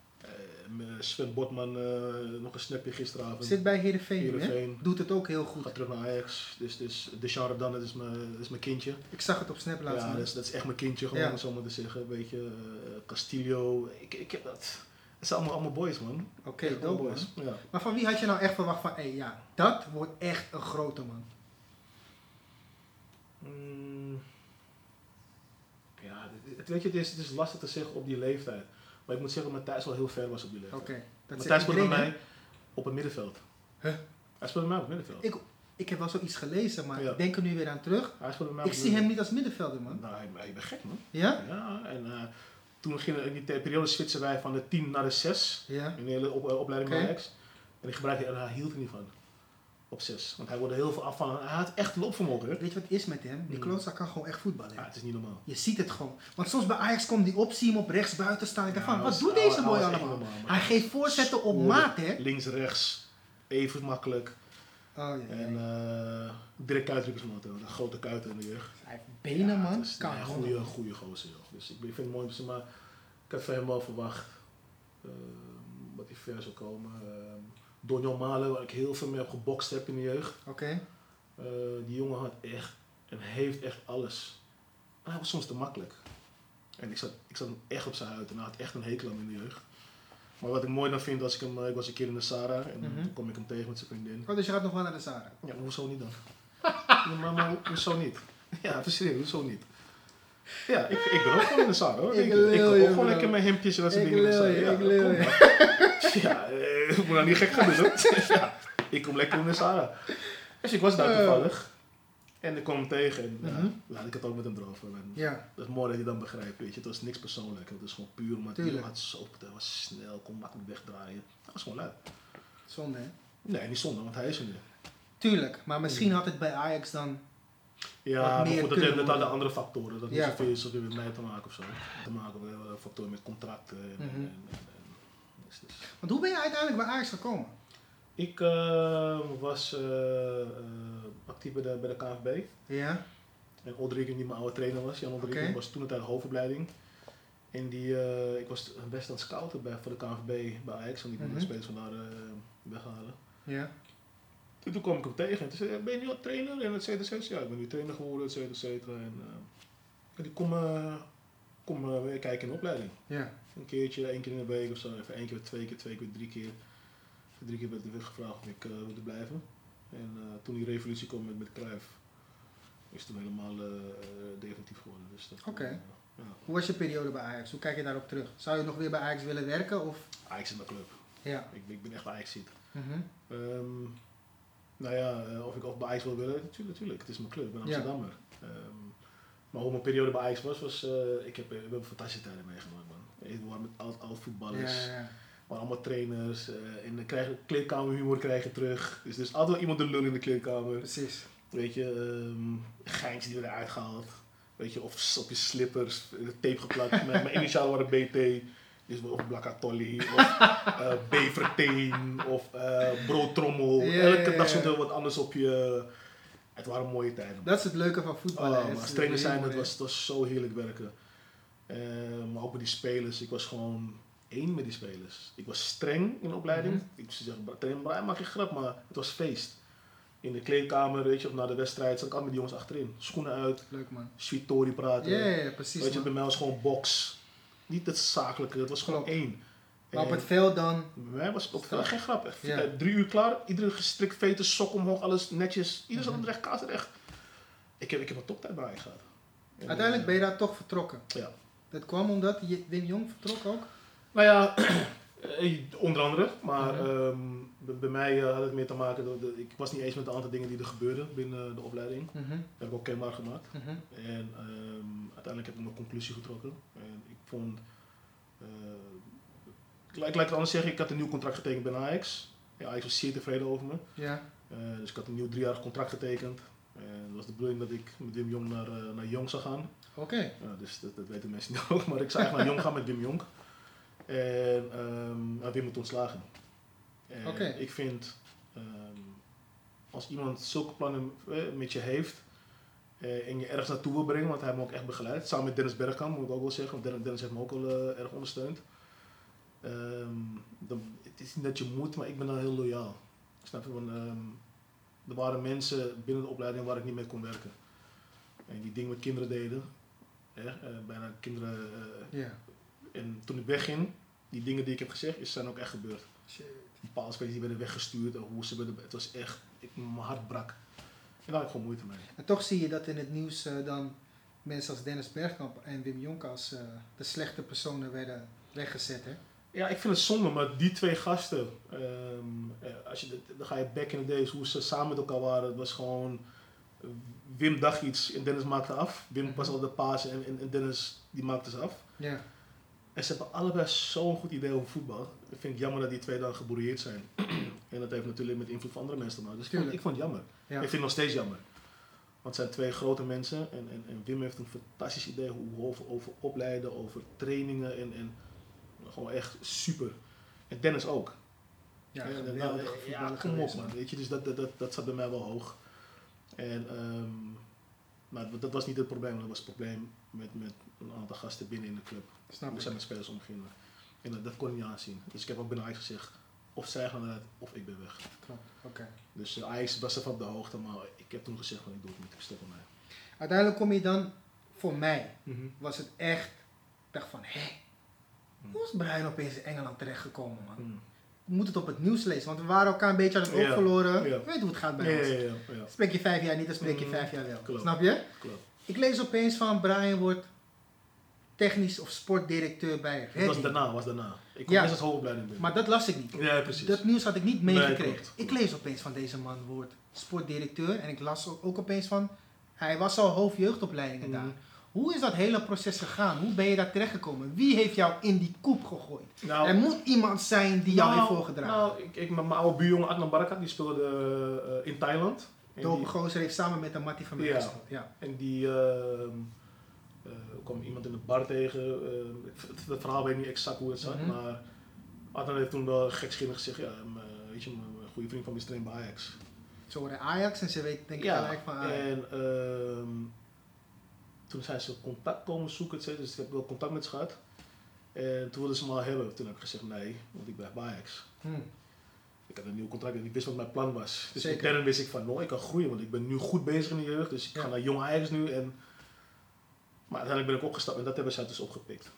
Eh, Sven Botman, eh, nog een snapje gisteravond. Zit bij Heerenveen, nu, hè? Heerenveen. Doet het ook heel goed. Gaat terug naar Ajax. Dus, dus Dejan dan dat is mijn, is mijn kindje. Ik zag het op Snap laatst. Ja, dat is, dat is echt mijn kindje, gewoon, Ja. zo maar te zeggen. Weet je, eh, Castillo. Ik, ik heb dat. Het zijn allemaal, allemaal boys, man. Oké, Echt dope, man. Ja. Maar van wie had je nou echt verwacht van, hé, ja, dat wordt echt een grote man? Mm. Ja, het- weet je, het is, het is lastig te zeggen op die leeftijd. Maar ik moet zeggen dat Matthijs wel heel ver was op die leeftijd. Oké, dat Matthijs speelde bij mij op het middenveld. Huh? Hij speelde bij mij op het middenveld. Ik, Ik heb wel zoiets gelezen, maar Ja. ik denk er nu weer aan terug. Hij speelde bij mij Ik zie hem niet als middenvelder, man. Nou, hij, bent gek, man. Ja? Ja, en eh, toen ging in die periode switchen wij van de 10 naar de 6 Ja. in de hele op, eh, opleiding bij Ajax. En ik gebruikte en hij hield er niet van. Op 6. Want hij wilde heel veel afvallen. Hij had echt loopvermogen. Weet je wat het is met hem? Die Mm. klootzak kan gewoon echt voetballen. Ja, het is niet normaal. Je ziet het gewoon. Want soms bij Ajax komt die op, zie je hem op rechts buiten staan. Ik dacht Ja, van, wat doet deze boy allemaal? normaal. Hij geeft voorzetten op maat, hè? Links, rechts. Even makkelijk. Oh, ja. En eh direct kuitdrukkersmotor. Een grote kuiten in de jeugd. Hij heeft benen, man. is Kan een gewoon. goede, goede gozer. Joh. Dus ik, vind het mooi. Maar ik had van hem wel verwacht eh, dat hij ver zou komen. Uh, Donjon Malen, waar ik heel veel mee heb gebokst heb in de jeugd. Oké. Eh, die jongen had echt en heeft echt alles. Maar hij was soms te makkelijk. En ik zat, ik zat hem echt op zijn huid en hij had echt een hekel aan me in de jeugd. Maar wat ik mooi dan vind, als ik hem, eh, ik was een keer in de Sara en Mhm. toen kom ik hem tegen met zijn vriendin. Oh, dus je gaat nog wel naar de Zara. Ja, maar hoezo niet dan? ja, maar, maar ho- hoezo niet? Ja, serieus, hoezo niet? Ja, ik, ik ben ook gewoon in de Sara hoor. Ik Ik, ook gewoon lekker met hemdjes en dat soort dingen in de lul Sara. je, Ja, ik Ja, eh, ik moet nou niet gek gaan doen hoor. ja, ik kom lekker in de Sara. Dus ik was daar Ja. toevallig. En ik kwam hem tegen en ja, Mhm. ja, ik had ook met hem erover. En Ja. Dat is mooi dat je dan begrijpt, weet je. Het was niks persoonlijk. Het was gewoon puur omdat hij had hij was snel, kon makkelijk wegdraaien. Dat was gewoon leuk. Zonde, hè? Nee, niet zonde, want hij is er nu. Tuurlijk, maar misschien had het bij Ajax dan... Ja, maar goed, dat, dat hadden andere factoren. Dat Ja. heeft niet zoveel met mij te maken of zo. Te maken met eh, factoren met contracten. En, Mhm. en, en, en- dus, dus. Want hoe ben je uiteindelijk bij Ajax gekomen? Ik eh, was eh, eh, actief bij de, bij de KNVB. Ja. En Odrik, die mijn oude trainer was, Jan Oké. was toen het uit de hoofdopleiding. En die, eh, ik was best aan het scouten bij, voor de KNVB bij Ajax, want ik wilde Mhm. de spelers vandaar eh weghalen. Ja. En toen kwam ik hem tegen en toen zei hij, ben je nu al trainer? En et cetera, et cetera. Ja, ik ben nu trainer geworden, et cetera, et cetera. En, eh, en die kom, kom weer kijken in de opleiding. Ja. Een keertje, één keer in de week of zo. Even één keer, twee keer, twee keer, drie keer. Drie keer werd er weer gevraagd of ik eh, wilde blijven. En eh, toen die revolutie kwam met, met Cruijff, is het toen helemaal eh, definitief geworden. Dus Oké. ja. Hoe was je periode bij Ajax? Hoe kijk je daarop terug? Zou je nog weer bij Ajax willen werken? Of? Ajax is mijn club. Ja. Ik, ben- ik ben echt Ajax ziet. Mhm. Ehm, nou ja, of ik of bij Ajax wil willen, natuurlijk, natuurlijk. Het is mijn club, ik ben Ja. Amsterdammer. Ehm, maar hoe mijn periode bij Ajax was, was ik heb, we hebben fantastische tijden meegemaakt, waren met oud, oud Ja, voetballers, ja, waren allemaal trainers. eh, en dan krijg je kleedkamerhumor krijg je terug. Dus er is altijd wel iemand de lul in de kleedkamer. Precies. Weet je, ehm geintjes die werden uitgehaald. Weet je, of op je slippers, tape geplakt. mijn, mijn initialen waren BT. Dus of Blakatolli, of eh beverteen, of eh broodtrommel. Elke dag stond er wat anders op je. Het waren mooie tijden. Dat is het leuke van voetballen. Oh, maar als is trainer heel zijn, het was, het was zo heerlijk werken. Eh, maar ook met die spelers, ik was gewoon één met die spelers. Ik was streng in de opleiding. Mhm. Ik zeggen, trainer Brian maak je grap, maar het was feest. In de kleedkamer, weet je, of na de wedstrijd, zat ik altijd met die jongens achterin. Schoenen uit. Leuk man. sweet Tory praten. Ja, ja, ja, precies. weet je, bij mij was gewoon box. Niet het zakelijke, het was gewoon Klopt. één. Maar op het veld dan. bij mij was het op geen grap. Echt. Ja. Eh, Drie uur klaar, iedere gestrikt veten, sok omhoog, alles netjes. Ieder zat Mhm. recht, kaart recht. Ik heb, ik heb een toptijd bij gehad. En, Uiteindelijk ben je daar toch vertrokken. Ja. Dat kwam omdat Wim Jong vertrok ook. Nou ja, eh, onder andere. Maar Mhm. ehm, bij, bij mij eh, had het meer te maken, dat ik was niet eens met de aantal dingen die er gebeurden binnen de opleiding. Mhm, Dat heb ik ook kenbaar gemaakt. mhm. En ehm, uiteindelijk heb ik mijn conclusie getrokken. En ik vond, eh, ik, laat- het anders zeggen, ik had een nieuw contract getekend bij Ajax. Ja, Ajax was zeer tevreden over me. Ja. Dus ik had een nieuw driejarig contract getekend. En dat was de bedoeling dat ik met Wim Jong naar, naar Jong zou gaan. Oké. Dus dat, dat weten mensen niet ook. Maar ik zou eigenlijk naar Jong gaan met Wim Jong. En ja, Wim moet ontslagen. En Oké. ik vind, ehm, als iemand zulke plannen eh, met je heeft eh, en je ergens naartoe wil brengen, want hij heeft me ook echt begeleid. Samen met Dennis Bergkamp, moet ik ook wel zeggen, want Dennis, heeft me ook wel eh, erg ondersteund. ehm, dan, het is niet dat je moet, maar ik ben dan heel loyaal. Snap je? Want, er waren mensen binnen de opleiding waar ik niet mee kon werken. En die dingen met kinderen deden. Hè, eh, bijna kinderen. eh, Ja. en toen ik wegging, die dingen die ik heb gezegd, is zijn ook echt gebeurd. Shit. Bepaalde spelers die werden weggestuurd, hoe ze werden, het was echt, ik, mijn hart brak. En daar had ik gewoon moeite mee. En toch zie je dat in het nieuws eh, dan mensen als Dennis Bergkamp en Wim Jonk als de slechte personen werden weggezet. Hè? Ja, ik vind het zonde, maar die twee gasten, ehm, eh, als je, dan ga je back in the days, hoe ze samen met elkaar waren, het was gewoon, Wim dacht iets en Dennis maakte af. Wim Mhm. was al de paas en, en, en Dennis die maakte ze af. Ja. En ze hebben allebei zo'n goed idee over voetbal. Ik vind het jammer dat die twee dan gebrouilleerd zijn. en dat heeft natuurlijk met invloed van andere mensen te maken. Dus ik vond, Tuurlijk. ik vond het jammer. Ja. Ik vind het nog steeds jammer. Want het zijn twee grote mensen en, en, en Wim heeft een fantastisch idee hoe over, over opleiden, over trainingen en, en gewoon echt super. En Dennis ook. Ja, Ja, nou, ja, kom op man. Weet je, dus dat, dat, dat, dat zat bij mij wel hoog. En, ehm, maar dat was niet het probleem. Dat was het probleem met, met een aantal gasten binnen in de club. Snap Hoe ik. zij met spelers omgingen. En dat, dat kon ik niet aanzien. Dus ik heb ook Ajax gezegd, of zij gaan eruit, of ik ben weg. Klopt, Oké. Dus uh, Ajax was even op de hoogte, maar ik heb toen gezegd van ik doe het niet, ik stop ermee. Uiteindelijk kom je dan, voor mij, was het echt, ik dacht van, hé, hoe is Brian opeens in Engeland terechtgekomen man? Mm. We moeten het op het nieuws lezen, want we waren elkaar een beetje aan het oog Ja, verloren. ja. Weet hoe het gaat bij ons. ja, Spreek je vijf jaar niet, dan spreek je Mm, vijf jaar wel. klopt. Snap je? klopt. Ik lees opeens van Brian wordt technisch of sportdirecteur bij Dat was daarna, was daarna. Ik kwam Ja. als hoogopleiding binnen. Maar dat las ik niet. ja, precies. Dat nieuws had ik niet meegekregen. ik lees opeens van deze man wordt sportdirecteur en ik las ook, ook opeens van hij was al hoofdjeugdopleidingen Mhm. daar. Hoe is dat hele proces gegaan? Hoe ben je daar terechtgekomen? Wie heeft jou in die koep gegooid? nou, er moet iemand zijn die jou nou, heeft voorgedragen. Nou, ik, ik, mijn oude buurjongen Adnan Barakat, die speelde eh, in Thailand. Dope gozer heeft samen met de Mattie van mij Ja. gespeeld. Ja. En die ehm, eh, kwam iemand in de bar tegen. eh, het, het verhaal weet ik niet exact hoe het zat, Mhm. maar Adnan heeft toen wel gekscherend gezegd: ja, mijn, weet je, mijn goede vriend van mij is bij Ajax. Ze horen Ajax en ze weet denk ik Ja, gelijk van Ajax. en ehm, toen zijn ze contact komen zoeken, et dus ik heb wel contact met ze gehad. En toen wilden ze me al hebben. Toen heb ik gezegd nee, want ik blijf bij Ajax. Hm. Ik had een nieuw contract en ik wist wat mijn plan was. Dus intern wist ik van, nou, ik kan groeien, want ik ben nu goed bezig in de jeugd. Dus ik Ja. ga naar Jong Ajax nu. En... Maar uiteindelijk ben ik opgestapt en dat hebben zij dus opgepikt.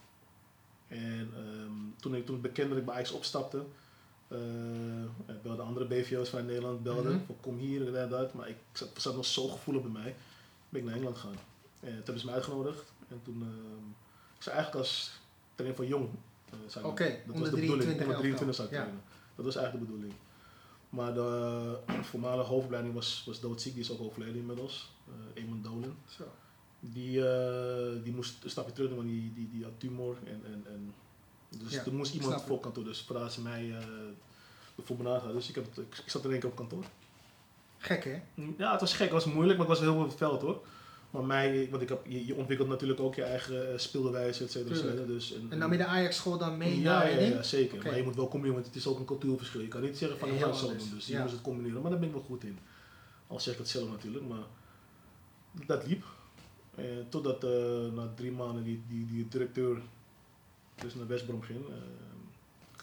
En ehm, toen, ik, toen ik bekend dat ik bij Ajax opstapte, eh ik belde andere BVO's vanuit Nederland, belden van kom hier en dat. Maar ik zat, zat nog zo gevoelig bij mij. Ben ik naar Engeland gegaan. En toen hebben ze me uitgenodigd. En toen, ehm, ik zei eigenlijk als trainer van Jong. eh, Oké, dat was de bedoeling. 23 Onder 23 zou ik elftal. trainen. Dat was eigenlijk de bedoeling. Maar de voormalige hoofdopleiding was, was doodziek, die is ook overleden inmiddels. Uh, Eamon Dolan. Zo. Die, eh, die moest een stapje terug doen, want die, die, die had tumor. En, en, en dus Ja, er moest iemand voor kantoor. Dus voordat ze mij uh, benaderd hadden. Dus ik, heb, ik, ik zat in één keer op kantoor. Gek hè? Ja, het was gek, het was moeilijk, maar het was heel veel veld hoor. Maar mij, want ik heb, je, je ontwikkelt natuurlijk ook je eigen uh, speelwijze, et cetera. et cetera. Tuurlijk. Dus, en, En nam je de Ajax school dan mee ja, ja, ja, zeker. Maar je moet wel combineren, want het is ook een cultuurverschil. Je kan niet zeggen van, ik ga het zo doen. Dus je moet het combineren. Maar daar ben ik wel goed in. Al zeg ik het zelf natuurlijk, maar dat liep. En totdat uh, na drie maanden die, die, die directeur dus naar Westbrom ging, uh,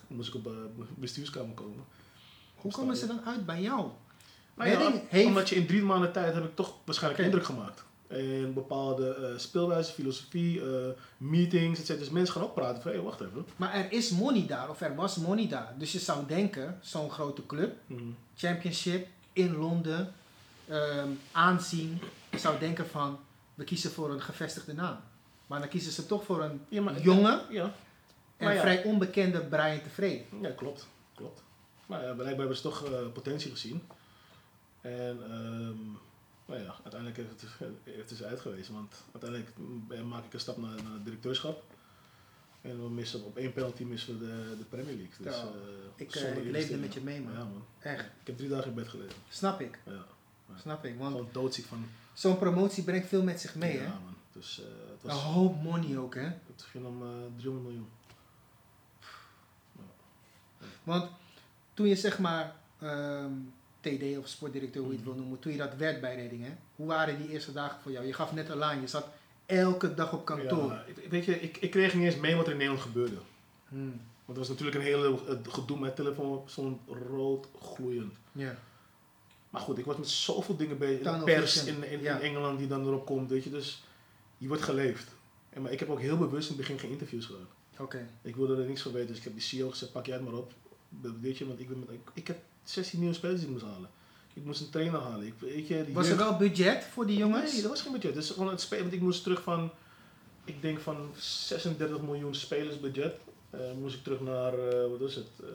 moest ik op uh, bestuurskamer komen. Hoe komen ze dan uit bij jou? Nou ja, omdat je in drie maanden tijd heb ik toch waarschijnlijk indruk gemaakt. En bepaalde uh, speelwijze, filosofie, uh, meetings, etc. Dus mensen gaan ook praten van, hé, hey, wacht even. Maar er is money daar, of er was money daar. Dus je zou denken, zo'n grote club, Mm. championship in Londen, ehm, aanzien. Je zou denken van, we kiezen voor een gevestigde naam. Maar dan kiezen ze toch voor een Ja, maar, jonge Ja, en maar ja. vrij onbekende Brian Tevreden. ja, klopt. klopt. Maar ja, blijkbaar hebben ze toch uh, potentie gezien. En um, nou ja, uiteindelijk heeft het, heeft het dus uitgewezen. Want uiteindelijk maak ik een stap naar, naar het directeurschap. En we missen op één penalty missen we de, de Premier League. Dus, Ja, uh, ik, uh, ik leefde met je mee, man. Ja, man. Echt, Ik heb drie dagen in bed gelegen. snap ik. Ja. Ja. Snap ik, want Gewoon doodziek van. zo'n promotie brengt veel met zich mee, ja, hè? man. Dus uh, het Een was. hoop money ook, hè? Het ging om uh, 300 miljoen. Want toen je zeg maar ehm, TD of sportdirecteur, hoe je het wil noemen, toen je dat werd bij Redding, hè? Hoe waren die eerste dagen voor jou? Je gaf net een laan, je zat elke dag op kantoor. Ja, weet je, ik, ik kreeg niet eens mee wat er in Nederland gebeurde. Hmm. Want er was natuurlijk een hele eh, gedoe met telefoon, zo'n rood gloeiend. Ja. Maar goed, ik was met zoveel dingen bezig. De pers in, in, ja. in Engeland die dan erop komt, weet je. Dus je wordt geleefd. En, maar ik heb ook heel bewust in het begin geen interviews gedaan. Oké. Ik wilde er niks van weten, dus ik heb die CEO gezegd, pak jij het maar op. Weet je, want ik, ben met, ik, ik heb 16 nieuwe spelers die ik moest halen. Ik moest een trainer halen. Ik, weet je, die Was er wel budget voor die jongens? Nee, dat was geen budget. Dus gewoon het spelen, want ik moest terug van, ik denk van 36 miljoen spelersbudget. eh moest ik terug naar, eh, wat is het, eh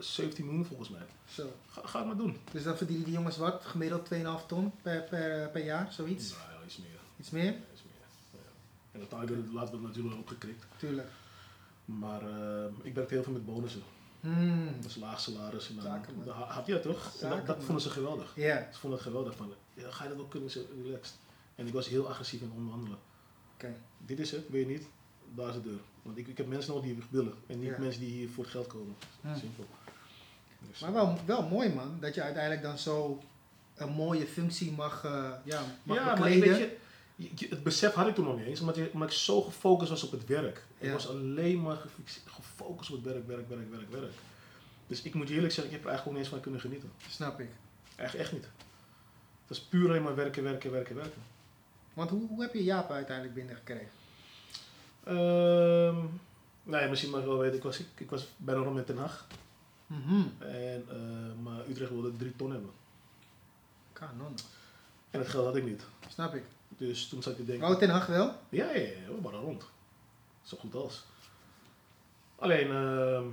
17 miljoen volgens mij. Zo. Ga, ga het maar doen. Dus dan verdienen die jongens wat? Gemiddeld 2,5 ton per, per, per jaar, zoiets? Nou ja, iets meer. Iets meer? Ja, iets meer. Ja. En dat target laten we natuurlijk opgekrikt. Tuurlijk. Maar eh, ik werkte heel veel met bonussen. Hmm. Dus laag salaris. En dan, dan had je dat toch? En dat, dat vonden ze geweldig. Ja, Ze vonden het geweldig. Van, ja, ga je dat wel kunnen? Zo relaxed. En ik was heel agressief in onderhandelen. Dit is het, wil je niet? Daar is de deur. Want ik, ik heb mensen nodig die willen. En niet mensen die hier voor het geld komen. Hmm. Simpel. Dus, Maar wel, wel mooi man, dat je uiteindelijk dan zo een mooie functie mag, eh, ja, mag ja, maar bekleden. weet je- het besef had ik toen nog niet eens, omdat, je, omdat ik zo gefocust was op het werk. Ik Ja. was alleen maar gefocust op het werk, werk, werk, werk, werk. Dus ik moet je eerlijk zeggen, ik heb er eigenlijk gewoon niet eens van kunnen genieten. Snap ik. Echt, echt niet. Het was puur alleen maar werken, werken, werken, werken. Want hoe, hoe heb je Jaap uiteindelijk binnengekregen? Ehm nee, misschien mag je wel weten, ik was, ik, ik was bijna rond met Den Haag. Mhm. En, eh, maar Utrecht wilde drie ton hebben. Kanon. En dat geld had ik niet. Snap ik. Dus toen zat ik te denken, Oh, Ten Hag wel? Ja, ja, ja, we waren rond. Zo goed als. Alleen, ehm, hoe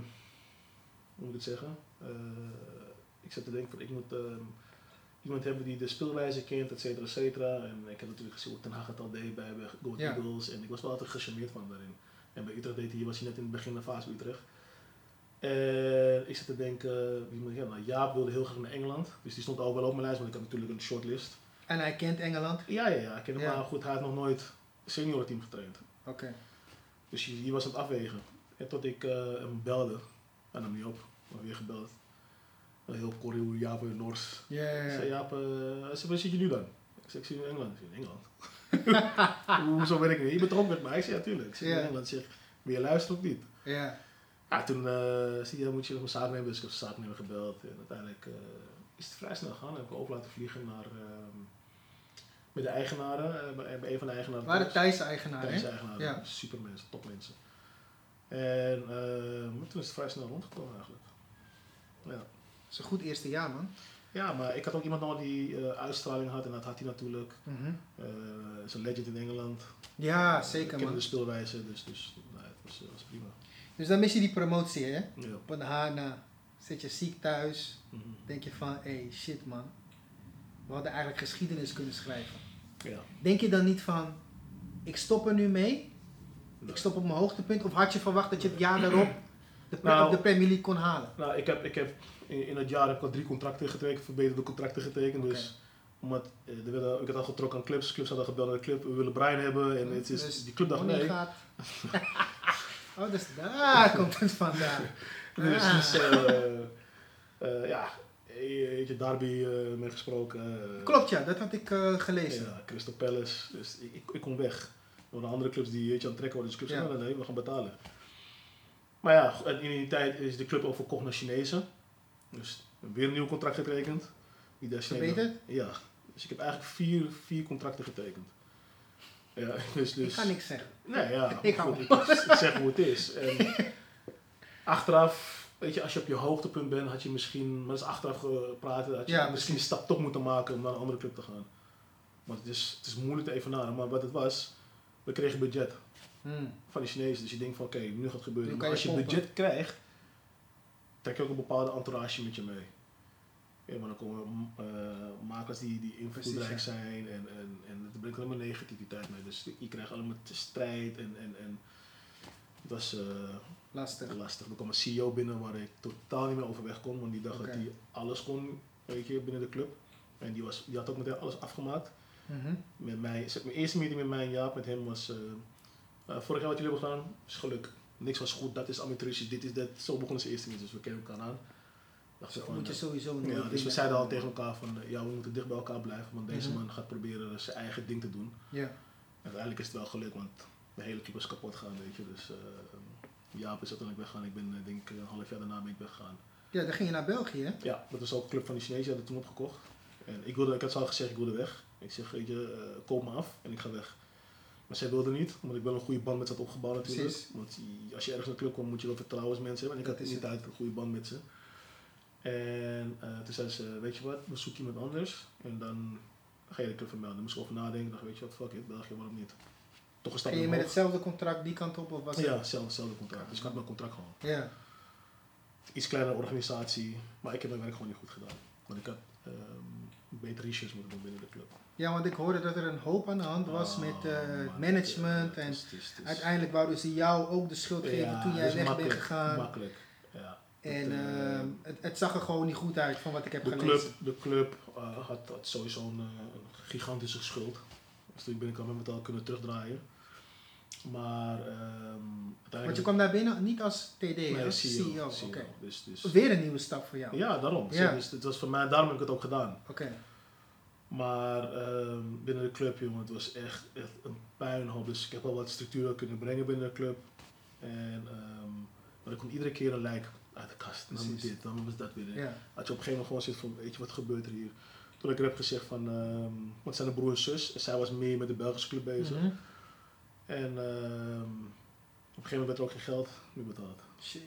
moet ik het zeggen? Eh, ik zat te denken van ik moet ehm, iemand hebben die de speelwijze kent, et cetera, et cetera. En ik heb natuurlijk gezien hoe Ten Hag het al deed bij bij Go Ja. Eagles. En ik was wel altijd gecharmeerd van daarin. En bij Utrecht deed hij, was hij net in het begin de fase bij Utrecht. En ik zat te denken, wie moet ik hebben? Nou, Jaap wilde heel graag naar Engeland. Dus die stond al wel op mijn lijst, want ik had natuurlijk een shortlist. En hij kent Engeland? Ja, ja, ja. Ik ken hem Ja. maar goed, hij had nog nooit seniorenteam getraind. Oké. Dus die, die was aan het afwegen. En tot ik eh, hem belde. Hij nam niet op, maar weer gebeld. Een heel korrel, Jaap in Nors. Ja, ja, ja. zei, Jaap, eh, hij zei, waar zit je nu dan? Ik zei, ik zit in Engeland. Ik zei, in Engeland? Hoezo ben ik niet? Je bent ook met mij? Ik zei, ja, tuurlijk. Ik zei, Ja. in Engeland. Zeg, wil je luisteren of niet? Ja. Ja, toen uh, zie je, dan moet je nog een zaaknemer. Dus ik heb een zaaknemer gebeld. En uiteindelijk is het vrij snel gegaan. heb ik over laten vliegen naar... ehm, met de eigenaren, eh, bij, bij een van de eigenaren. Waar de thuis. Thaise eigenaren. Ja. Super mensen, top mensen. En eh, toen is het vrij snel rondgekomen eigenlijk. Ja. Dat is een goed eerste jaar, man. ja, maar ik had ook iemand nodig die eh, uitstraling had en dat had hij natuurlijk. Eh is een legend in Engeland. Ja, zeker, man. de speelwijze, dus, dus nou, het was, was prima. Dus dan mis je die promotie, hè? Ja. Op een Hana. Zit je ziek thuis. Mhm. Denk je van, hé, hey, shit, man. We hadden eigenlijk geschiedenis kunnen schrijven. ja. Denk je dan niet van, ik stop er nu mee? Ik stop op mijn hoogtepunt? Of had je verwacht dat je het jaar daarop de, Nou. de Premier League kon halen? nou, ik heb, ik heb in, in het jaar heb ik al drie contracten getekend, verbeterde contracten getekend. Dus omdat, eh, er werden, ik had al getrokken aan clubs, clubs hadden gebeld naar de club, we willen Brian hebben. En het is, Dus die club dacht nee. gaat. oh, dus daar komt het vandaan. Dus, Ah. dus eh, eh, ja, weet je, Derby eh mee gesproken. eh, Klopt, ja, dat had ik eh, gelezen. Ja, Crystal Palace. Dus ik, ik, ik kon weg. Door de andere clubs die je, aan het trekken worden. Dus clubs Ja. zeggen, nee, we gaan betalen. Maar ja, in die tijd is de club ook verkocht naar Chinezen. Dus weer een nieuw contract getekend. Die daar Chinezen- Verbeterd? Ja. Dus ik heb eigenlijk vier, vier contracten getekend. Ja, dus, dus, Ik ga niks zeggen. Nee, ja. Ik goed, ik, ik zeg hoe het is. En achteraf, weet je, als je op je hoogtepunt bent, had je misschien, maar dat is achteraf gepraat, had je Ja, misschien een stap toch moeten maken om naar een andere club te gaan. Want het is, het is moeilijk te evenaren. Maar wat het was, we kregen budget Hmm. van de Chinezen. Dus je denkt van oké, nu gaat het gebeuren. Maar als je pompen. budget krijgt, trek je ook een bepaalde entourage met je mee. Ja, maar dan komen eh, makers die, die invloedrijk zijn en, en, en het brengt alleen maar negativiteit mee. Dus je krijgt allemaal strijd en, en, en het was eh, Lastig. lastig. Er kwam een CEO binnen waar ik totaal niet meer overweg kon, want die dacht dat hij alles kon weet je, binnen de club. En die, was, die had ook meteen alles afgemaakt. Mhm. Met mij, mijn eerste meeting met mij en Jaap, met hem was, eh, eh, vorig jaar wat jullie hebben gedaan, is geluk. Niks was goed, dat is amateuristisch, dit is dat. Zo begon zijn eerste meeting, dus we kennen elkaar aan. Zo van, moet je eh, sowieso ja, dus we zeiden al tegen elkaar van, ja, we moeten dicht bij elkaar blijven, want deze Mhm. man gaat proberen zijn eigen ding te doen. Ja. En uiteindelijk is het wel gelukt, want de hele club is kapot gegaan, weet je. Dus, Jaap is uiteindelijk weggegaan. Ik ben, eh, denk ik, een half jaar daarna ben ik weggegaan. Ja, dan ging je naar België, hè? Ja, dat was ook een club van die Chinezen, die hadden toen opgekocht. En ik, wilde, ik had ze al gezegd, ik wilde weg. Ik zeg, weet je, eh, koop me af en ik ga weg. Maar zij wilde niet, omdat ik wel een goede band met ze had opgebouwd natuurlijk. Precies. Want als je ergens naar de club komt, moet je wel vertrouwensmensen hebben. En ik Dat had in die tijd een goede band met ze. En eh, toen zei ze, weet je wat, we zoeken iemand anders. En dan ga je de club vermelden. Daar moest ik over nadenken. dacht, weet je wat, fuck it, België, waarom niet? Toch een stap Ging je met hetzelfde contract die kant op? Of was het- Ja, hetzelfde, contract. Dus ik had mijn contract gewoon. Ja. Iets kleinere organisatie, maar ik heb mijn werk gewoon niet goed gedaan. Want ik had ehm beter research moeten doen binnen de club. ja, want ik hoorde dat er een hoop aan de hand was Oh, met het management. ja, en uiteindelijk wouden ze jou ook de schuld geven Ja, toen jij weg bent gegaan. Makkelijk, ja. En Het, eh, ehm, het, het zag er gewoon niet goed uit van wat ik heb de gelezen. club, de club eh, had, had sowieso een, eh, een gigantische schuld. Dus toen ik binnenkwam hebben we het al kunnen terugdraaien. Maar ehm. Want je kwam daar binnen niet als TD, Nee, hè? als CEO. CEO. CEO. Oké. Dus, dus, Weer een nieuwe stap voor jou. ja, daarom. Ja. Dus het was voor mij, daarom heb ik het ook gedaan. Oké. Maar ehm, binnen de club, jongen, het was echt, echt een puinhoop. Dus ik heb wel wat structuur kunnen brengen binnen de club. En, ehm, maar er komt iedere keer een lijk uit de kast. Dan moet Precies. dit, dan was dat weer. Ja. Dat je op een gegeven moment gewoon zit van, weet je, wat gebeurt er hier? Toen ik er heb gezegd van, ehm want zijn de broer en zus. En zij was meer met de Belgische club bezig. Mhm. En ehm, op een gegeven moment werd er ook geen geld meer betaald.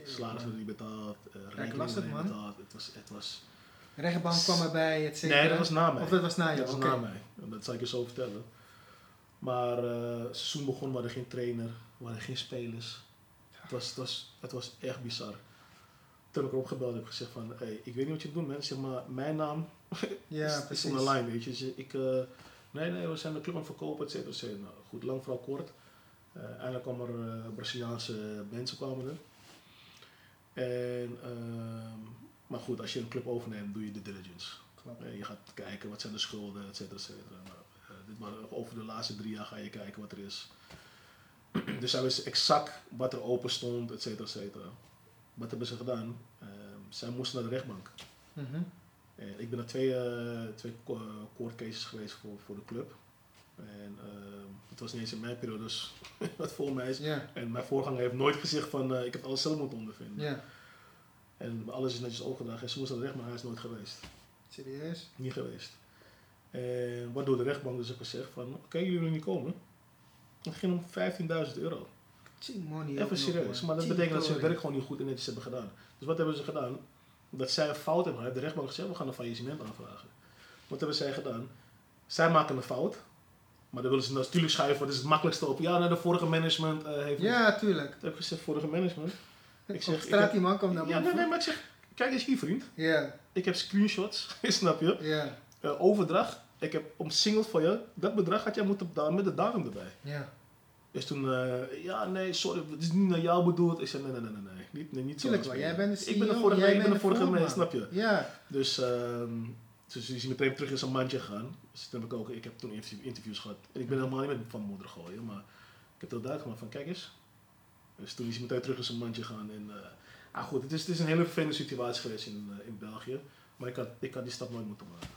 Salaris werd niet betaald, uh, rekeningen lastig, werden niet man. betaald. Het was, het was... Rechtbank kwam erbij, et cetera. Nee, dat was na mij. Of dat was na jou? Dat was na mij. Dat zal ik je zo vertellen. Maar eh, het seizoen begon, we hadden geen trainer, we hadden geen spelers. Het was, het was, het was echt bizar. Toen ik erop gebeld heb gezegd van, hey, ik weet niet wat je doet zeg maar, mijn naam Ja, is, precies. on the line, weet je. Dus ik, eh, nee, nee, we zijn de club aan het verkopen, et cetera, et cetera. Nou, goed, lang vooral kort. Eh eindelijk kwam er eh, Braziliaanse mensen kwamen er. En, ehm, maar goed, als je een club overneemt, doe je de diligence. Je gaat kijken wat zijn de schulden, et cetera, et cetera. Maar, eh, dit waren, over de laatste drie jaar ga je kijken wat er is. dus zij wisten exact wat er open stond, et cetera, et cetera. Wat hebben ze gedaan? Ehm, zij moesten naar de rechtbank. Mhm. En ik ben naar twee, eh, twee co- court cases geweest voor, voor de club. En ehm, het was niet eens in mijn periode, dus wat voor mij is. En mijn voorganger heeft nooit gezegd van eh, ik heb alles zelf moeten ondervinden. En alles is netjes overgedragen. En ze moest naar de rechtbank, maar hij is nooit geweest. Serieus? Niet geweest. En waardoor de rechtbank dus heeft gezegd van oké, jullie willen niet komen. Het ging om 15.000 euro. Ching money. Even serieus. Maar dat Ching betekent dat ze hun werk gewoon niet goed en netjes hebben gedaan. Dus wat hebben ze gedaan? Dat zij een fout hebben. De rechtbank gezegd, we gaan een faillissement aanvragen. Wat hebben zij gedaan? Zij maken een fout. Maar dan willen ze natuurlijk schuiven. Dat is het makkelijkste op. Ja, naar de vorige management eh, heeft... Ja, tuurlijk. Ik heb gezegd, vorige management. Ik zeg, Op ik straat die man komt naar Ja, nee, nee, maar ik zeg, kijk eens hier vriend. Ja, Ik heb screenshots, snap je? ja, Eh, overdracht. Ik heb omsingeld van je. Dat bedrag had jij moeten betalen met de datum erbij. ja. Dus toen, eh, ja, nee, sorry, het is niet naar jou bedoeld. Ik zei, nee, nee, nee, nee, nee. Niet, nee, niet zo. Tuurlijk wel. Jij bent de CEO. Ik ben de vorige, jij ik ben de vorige mens, snap je? Ja, Dus, ehm dus is hij meteen terug in zijn mandje gegaan. Dus toen heb ik ook, ik heb toen interview- interviews gehad. En ik ben helemaal niet met van mijn moeder gooien, maar ik heb het duidelijk gemaakt van, kijk eens. Dus toen is hij meteen terug in zijn mandje gegaan. En, ah goed, het is, het is een hele vervelende situatie geweest in, eh, in België. Maar ik had, ik had die stap nooit moeten maken.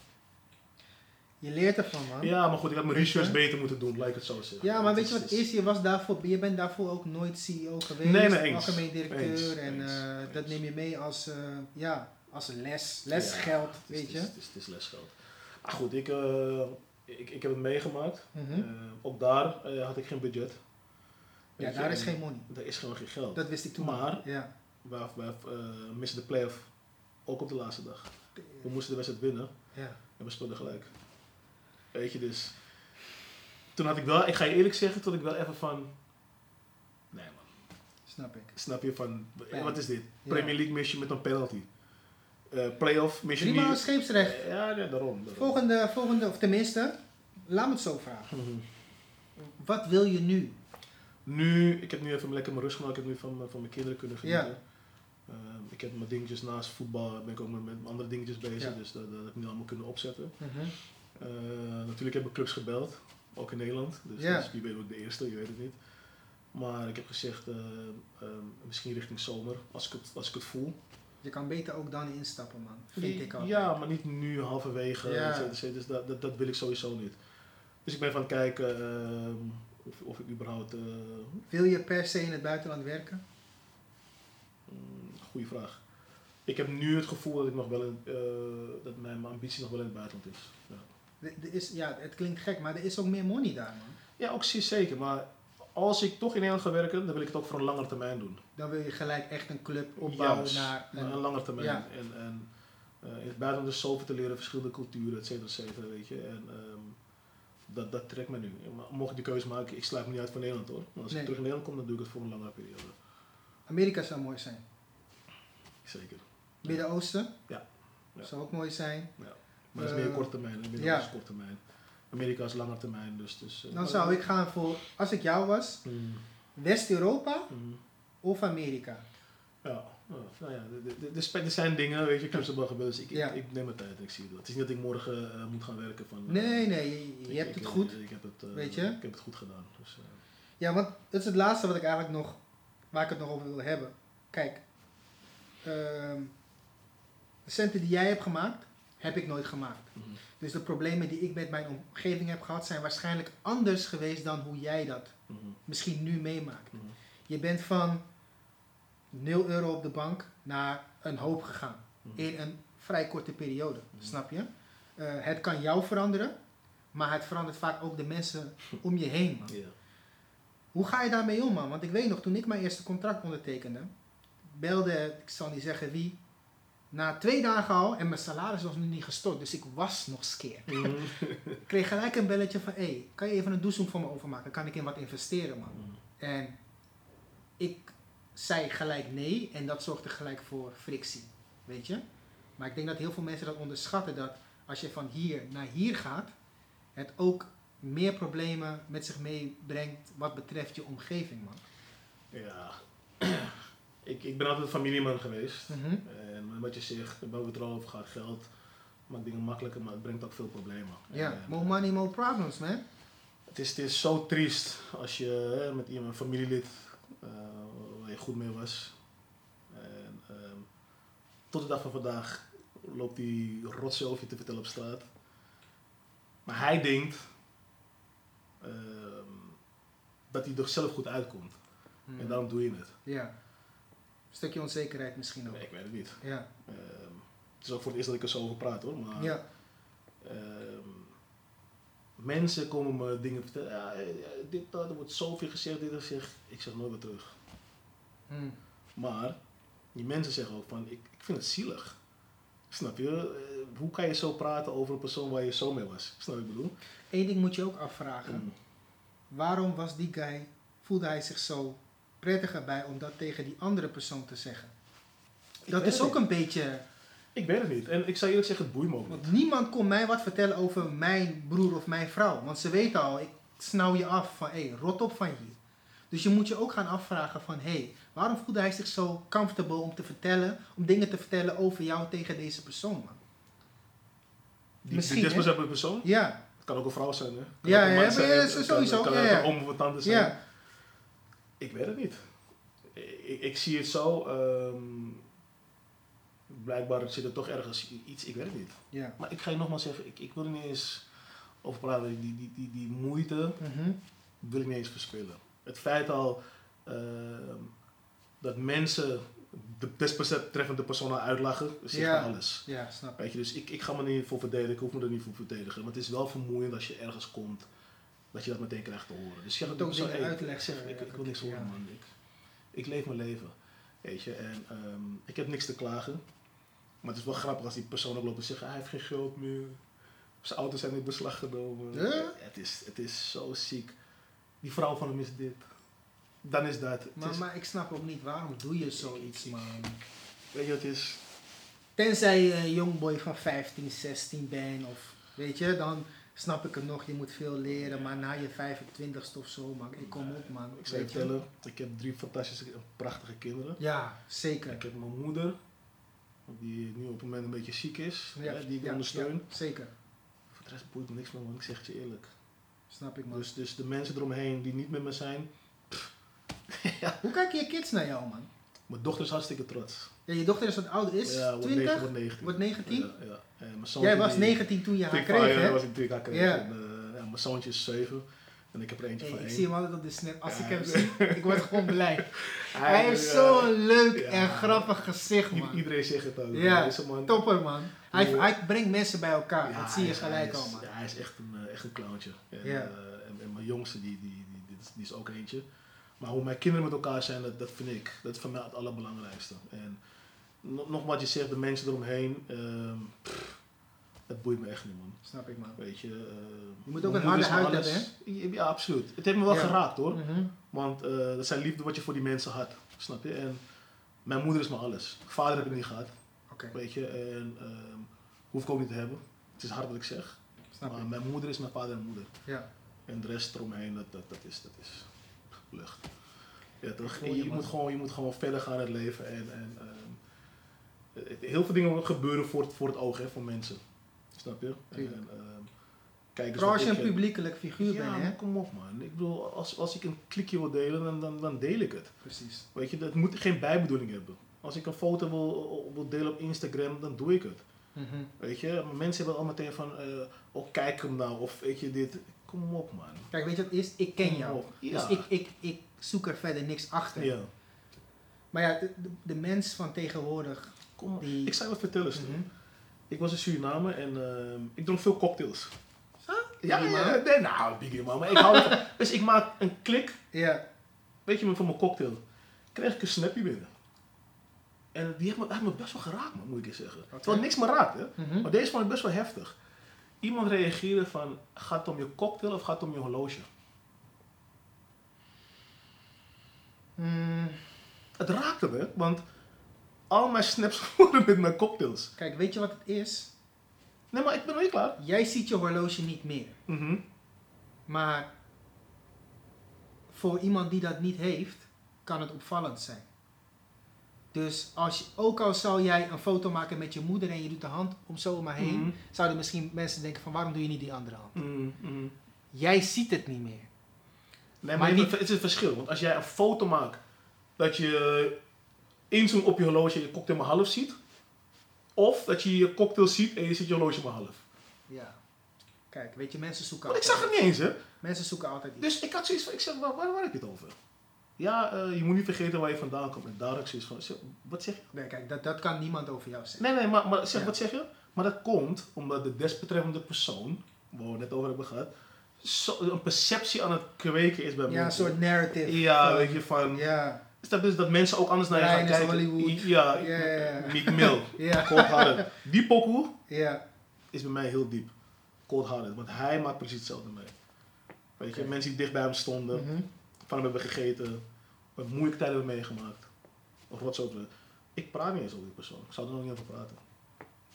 je leert ervan, man. Ja, maar goed, ik had mijn research beter moeten doen, ik het zo zeggen. Ja, maar weet je wat is? Je, was daarvoor, je bent daarvoor ook nooit CEO geweest. Nee, nee, eens. Algemeen directeur. Eens, en eens. dat neem je mee als, ja, als een les. Lesgeld, Ja, weet het je. is- Het is, het is lesgeld. Maar goed, ik, eh, ik, ik heb het meegemaakt. Eh, ook daar eh, had ik geen budget. Ja, je, daar is en geen money. Daar is gewoon geen geld. Dat wist ik toen. Maar-. Ja. We, we missen de play-off ook op de laatste dag. We moesten de wedstrijd winnen Ja. en we speelden gelijk. Weet je, dus... Toen had ik wel, ik ga je eerlijk zeggen, toen ik wel even van... Nee man, Snap ik. snap je van, wat is dit? Ja. Premier League mis je met een penalty. Eh play-off mis je Drie maal niet... scheepsrecht. Ja, ja, daarom. daarom. Volgende, volgende, of tenminste, laat me het zo vragen. Mhm. Wat wil je nu? Nu, ik heb nu even lekker mijn rust genomen. Ik heb nu van, mijn- van mijn kinderen kunnen genieten. Ja. Ehm, ik heb mijn dingetjes naast voetbal, ben ik ook met, andere dingetjes bezig. Ja. Dus dat, dat heb ik nu allemaal kunnen opzetten. Mhm. Eh, natuurlijk heb ik clubs gebeld, ook in Nederland. Dus, Ja. dus wie weet ook de eerste, je weet het niet. Maar ik heb gezegd, eh, ehm, misschien richting zomer, als ik het, als ik het voel. Je kan beter ook dan instappen, man. Vind ik al. Ja, maar niet nu halverwege. Ja. cetera. Dus dat, dat, dat wil ik sowieso niet. Dus ik ben van kijken ehm, of, of ik überhaupt... eh, Wil je per se in het buitenland werken? Mm, goeie vraag. Ik heb nu het gevoel dat ik nog wel in, eh, dat mijn ambitie nog wel in het buitenland is. Ja, er is, ja, het klinkt gek, maar er is ook meer money daar, man. ja ook zeer zeker. Maar als ik toch in Nederland ga werken, dan wil ik het ook voor een langere termijn doen. Dan wil je gelijk echt een club opbouwen naar... een- een lange termijn. ja. En, en eh, in het buitenland is zoveel te leren, verschillende culturen, et cetera, et cetera, weet je. En ehm, dat, dat trekt me nu. Mocht ik de keuze maken, ik sluit me niet uit voor Nederland hoor. Maar als Nee. ik terug in Nederland kom, dan doe ik het voor een langere periode. Amerika zou mooi zijn. Zeker. Midden-Oosten Ja. Ja. zou ook mooi zijn. Maar dat is Eh, meer korte termijn. En ja. is korte termijn. Amerika is langer termijn, dus... dus Dan zou ik gaan voor, als ik jou was, Mm, West-Europa mm. of Amerika. Ja, nou ja, de- de- de- de spe- er zijn dingen, weet je, crucible gebeuren, dus ik, ik, Ja. ik neem mijn tijd en ik zie het. Het is niet dat ik morgen eh, moet gaan werken van... eh, Nee, nee, je, ik- hebt ik- het ik- goed. Ik, heb het, Weet je? Ik heb het goed gedaan. Dus, Ja, want dat is het laatste wat ik eigenlijk nog, waar ik het nog over wil hebben. Kijk, ehm, de centen die jij hebt gemaakt, heb ik nooit gemaakt. mhm. Dus de problemen die ik met mijn omgeving heb gehad, zijn waarschijnlijk anders geweest dan hoe jij dat Mhm, misschien nu meemaakt. mhm. Je bent van 0 euro op de bank naar een hoop gegaan. In een vrij korte periode, snap je? Eh, het kan jou veranderen, maar het verandert vaak ook de mensen om je heen. Man. Hoe ga je daarmee om, man? Want ik weet nog, toen ik mijn eerste contract ondertekende, belde, ik zal niet zeggen wie, na twee dagen al en mijn salaris was nu niet gestort, dus ik was nog skeer. Mhm. Ik kreeg gelijk een belletje van, hé, hey, kan je even een douchehoek voor me overmaken? Kan ik in wat investeren, man? Mhm. En ik zei gelijk nee en dat zorgde gelijk voor frictie, weet je? Maar ik denk dat heel veel mensen dat onderschatten, dat als je van hier naar hier gaat, het ook meer problemen met zich meebrengt wat betreft je omgeving, man. Ja. ik, ik ben altijd familieman geweest. Mhm. En wat je zegt, we hebben het er al over gehad, geld maakt dingen makkelijker, maar het brengt ook veel problemen. Ja, En, more money, more problems, man. Het is, het is zo triest als je hè, met iemand, een familielid, eh, waar je goed mee was. En, ehm, tot de dag van vandaag loopt die rotzooi over je te vertellen op straat. Maar hij denkt ehm, dat hij er zelf goed uitkomt. En daarom doe je het. Ja. Een stukje onzekerheid misschien ook. Nee, ik weet het niet. Ja. Ehm, het is ook voor het eerst dat ik er zo over praat hoor. Maar Ja. ehm, mensen komen me dingen vertellen. Ja, dit, dat, er wordt zoveel gezegd, dit gezegd. Ik zeg nooit meer terug. Mhm. Maar die mensen zeggen ook van, ik, ik vind het zielig. Snap je? Eh, hoe kan je zo praten over een persoon waar je zo mee was? Snap je wat ik bedoel? Eén ding moet je ook afvragen. Mm. Waarom was die guy, voelde hij zich zo prettiger bij om dat tegen die andere persoon te zeggen? Ik Dat is ook niet. een beetje. Ik weet het niet. En ik zou eerlijk zeggen, het boeit me ook. Want niemand kon mij wat vertellen over mijn broer of mijn vrouw. Want ze weten al, ik snauw je af van hé, hey, rot op van hier. Dus je moet je ook gaan afvragen van hé, hey, waarom voelde hij zich zo comfortable om te vertellen, om dingen te vertellen over jou tegen deze persoon, man? Die, Misschien, die persoon, Ja, het kan ook een vrouw zijn hè? Kan Ja, ja, zijn, maar ja, het kan- sowieso, kan ja, ook een oom of een tante zijn. ja, Ik weet het niet. Ik, ik zie het zo. ehm, blijkbaar zit er toch ergens iets, ik weet het niet. ja. Maar ik ga je nogmaals zeggen, ik, ik wil er niet eens over praten. Die, die, die, die moeite Mhm. wil ik niet eens verspillen. Het feit al ehm, dat mensen de desbetreffende persoon uitlachen, zegt Ja. alles. Ja, snap. Weet je, dus ik, ik ga me er niet voor verdedigen, ik hoef me er niet voor verdedigen. Maar het is wel vermoeiend als je ergens komt, dat je dat meteen krijgt te horen. Dus je gaat ook zo, hey, uitleggen, ik ik, ik wil niks horen man. Ik, ik leef mijn leven. Weet je, en ehm, ik heb niks te klagen. Maar het is wel grappig als die persoon ook loopt en zegt, hij heeft geen geld meer. Zijn auto's zijn in beslag genomen. Ja? Het, is, het is zo ziek. Die vrouw van hem is dit. Dan is dat. Maar, is, maar ik snap ook niet, waarom doe je zoiets, man? weet je, het is... Tenzij je een jongboy van 15, 16 bent of weet je, dan snap ik het nog. Je moet veel leren, maar na je 25ste of zo, man, ik kom op, man. Ik zou je vertellen, ik heb drie fantastische, prachtige kinderen. Ja, zeker. Ik heb mijn moeder, die nu op het moment een beetje ziek is, Ja, hè, die ik ja, ondersteun. ja, zeker, Voor de rest boeit me niks meer, man. Ik zeg het je eerlijk. snap ik, man. Dus, dus de mensen eromheen die niet met me zijn, Hoe kijken je kids naar jou, man? mijn dochter is hartstikke trots. Ja, je dochter is wat ouder, is ja, wordt 20, 9, wordt 19. wordt 19. Ja, ja. En mijn zoontje Jij was die- 19 toen je haar kreeg, hè? was ik toen ik haar kreeg. Ja. En, eh, ja, mijn zoontje is 7. En ik heb er eentje Hey, van ik één. zie hem altijd op de snap. Als ik hem zie, ik word gewoon blij. Hij, Hij heeft eh, zo'n leuk ja. en grappig gezicht, i- man. Iedereen zegt het ook. Ja, man, Topper, man. Hij, hij brengt mensen bij elkaar. Dat zie je gelijk al, man. Ja, hij is echt een, eh, echt een clowntje. En, Ja. eh, en, en mijn jongste, die, die, die, die is ook eentje. Maar hoe mijn kinderen met elkaar zijn, dat, dat vind ik, dat is voor mij het allerbelangrijkste. En nog, wat je zegt, de mensen eromheen, pff, dat boeit me echt niet, man. Snap ik, man. Weet je, eh, Je moet ook een harde huid hebben, alles- Ja, absoluut. Het heeft me wel Ja. geraakt hoor. Mhm. Want eh, dat zijn liefde wat je voor die mensen had. Snap je? En mijn moeder is me alles. Vader heb ik niet gehad. Oké, Weet je, en ehm, hoef ik ook niet te hebben. Het is hard wat ik zeg. snap Maar ik. mijn moeder is mijn vader en moeder. Ja. En de rest eromheen, dat, dat, dat, is, dat is lucht. Ja, toch? je, je, moet gewoon, je moet gewoon verder gaan in het leven. En, en, eh, heel veel dingen gebeuren voor het, voor het oog hè, van mensen. Snap je? Tuurlijk. En, ehm, kijk als je een heb. publiekelijk figuur Ja, bent, hè? kom op man. Ik bedoel, als, als ik een klikje wil delen, dan, dan, dan deel ik het. Precies. Weet je, dat moet geen bijbedoeling hebben. Als ik een foto wil, wil delen op Instagram, dan doe ik het. Mhm. Weet je, mensen hebben al meteen van, eh, oh kijk hem nou, of weet je dit. Kom op man. Kijk, weet je wat het is? Ik ken Kom jou. Dus Ja. ik, ik, ik zoek er verder niks achter. Ja, Maar ja, de, de mens van tegenwoordig. Kom Ik zou wat vertellen, Stu. Mhm. Ik was in Suriname en ehm, ik dronk veel cocktails. Zo? Ja, ja, nee, nou, biggie. Maar ik hou. Dus ik maak een klik, Ja. weet je, van mijn cocktail. Kreeg ik een snapje binnen. En die heeft me, heeft me best wel geraakt, man, moet ik je zeggen. Terwijl niks me raakt, hè. Mhm. Maar deze vond ik best wel heftig. Iemand reageerde van, gaat het om je cocktail of gaat het om je horloge? Mm, Het raakte me, want al mijn snaps worden met mijn cocktails. kijk, weet je wat het is? Nee, maar ik ben niet klaar. Jij ziet je horloge niet meer. Mhm. Maar voor iemand die dat niet heeft, kan het opvallend zijn. Dus als je, ook al zou jij een foto maken met je moeder en je doet de hand om zomaar heen, Mhm. zouden misschien mensen denken van waarom doe je niet die andere hand? Mhm, mhm. Jij ziet het niet meer. Nee, maar, Maar niet- het is een verschil. Want als jij een foto maakt dat je inzoomt op je horloge en je cocktail maar half ziet. Of dat je je cocktail ziet en je ziet je horloge maar half. Ja. Kijk, weet je, mensen zoeken Want ik zag het niet eens, hè. Mensen zoeken altijd iets. Dus ik had zoiets van, ik zeg, waar, waar, waar heb je het over? Ja, eh, je moet niet vergeten waar je vandaan komt. En daar had ik zoiets van, zeg, wat zeg je? Nee, kijk, dat, dat kan niemand over jou zeggen. Nee, nee, maar, maar zeg, Ja. wat zeg je? Maar dat komt omdat de desbetreffende persoon, waar we het net over hebben gehad, zo, een perceptie aan het kweken is bij Ja, een mensen. soort narrative. Ja, weet je, van... Ja, Is dat dus dat mensen ook anders naar je gaan kijken? Hollywood. Ja, Ja, ja, ja. Meek Mill, ja, Cold Hearted. Die pokoe ja. is bij mij heel diep. Cold Hearted, want hij maakt precies hetzelfde mee. Weet je, mensen die dicht bij hem stonden, Mhm. van hem hebben gegeten, wat moeilijke tijden hebben meegemaakt. Of wat zo. Ik praat niet eens over die persoon. Ik zou er nog niet over praten.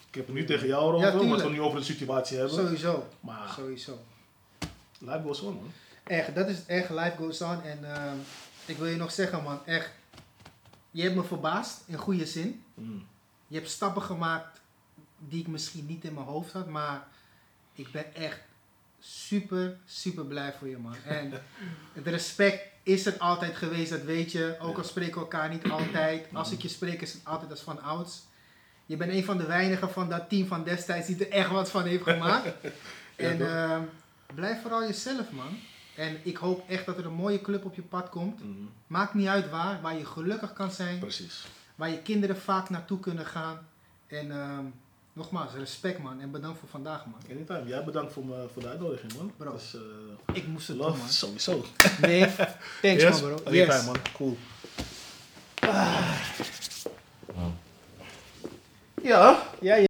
Ik heb het nu tegen jou over, Ja, omdat we het nu over de situatie hebben. Sowieso, Maar sowieso. life goes on, man. Echt, dat is echt, life goes on. En ehm, ik wil je nog zeggen, man, echt. Je hebt me verbaasd, in goede zin. Mm. Je hebt stappen gemaakt die ik misschien niet in mijn hoofd had, maar ik ben echt super, super blij voor je, man. En het respect is het altijd geweest, dat weet je. Ook al spreken we elkaar niet altijd. Als ik je spreek, is het altijd als van ouds. Je bent een van de weinigen van dat team van destijds die er echt wat van heeft gemaakt. en ehm, blijf vooral jezelf, man. En ik hoop echt dat er een mooie club op je pad komt. Mm. Maakt niet uit waar, waar je gelukkig kan zijn Precies. waar je kinderen vaak naartoe kunnen gaan. En ehm, nogmaals, respect man en bedankt voor vandaag man. Anytime. Jij bedankt voor, me, voor de uitnodiging, man. Bro. Dus, eh, Ik moest het doen love, man. sowieso. Nee, thanks Yes? man bro. Anytime, Yes. man. Cool. Ja,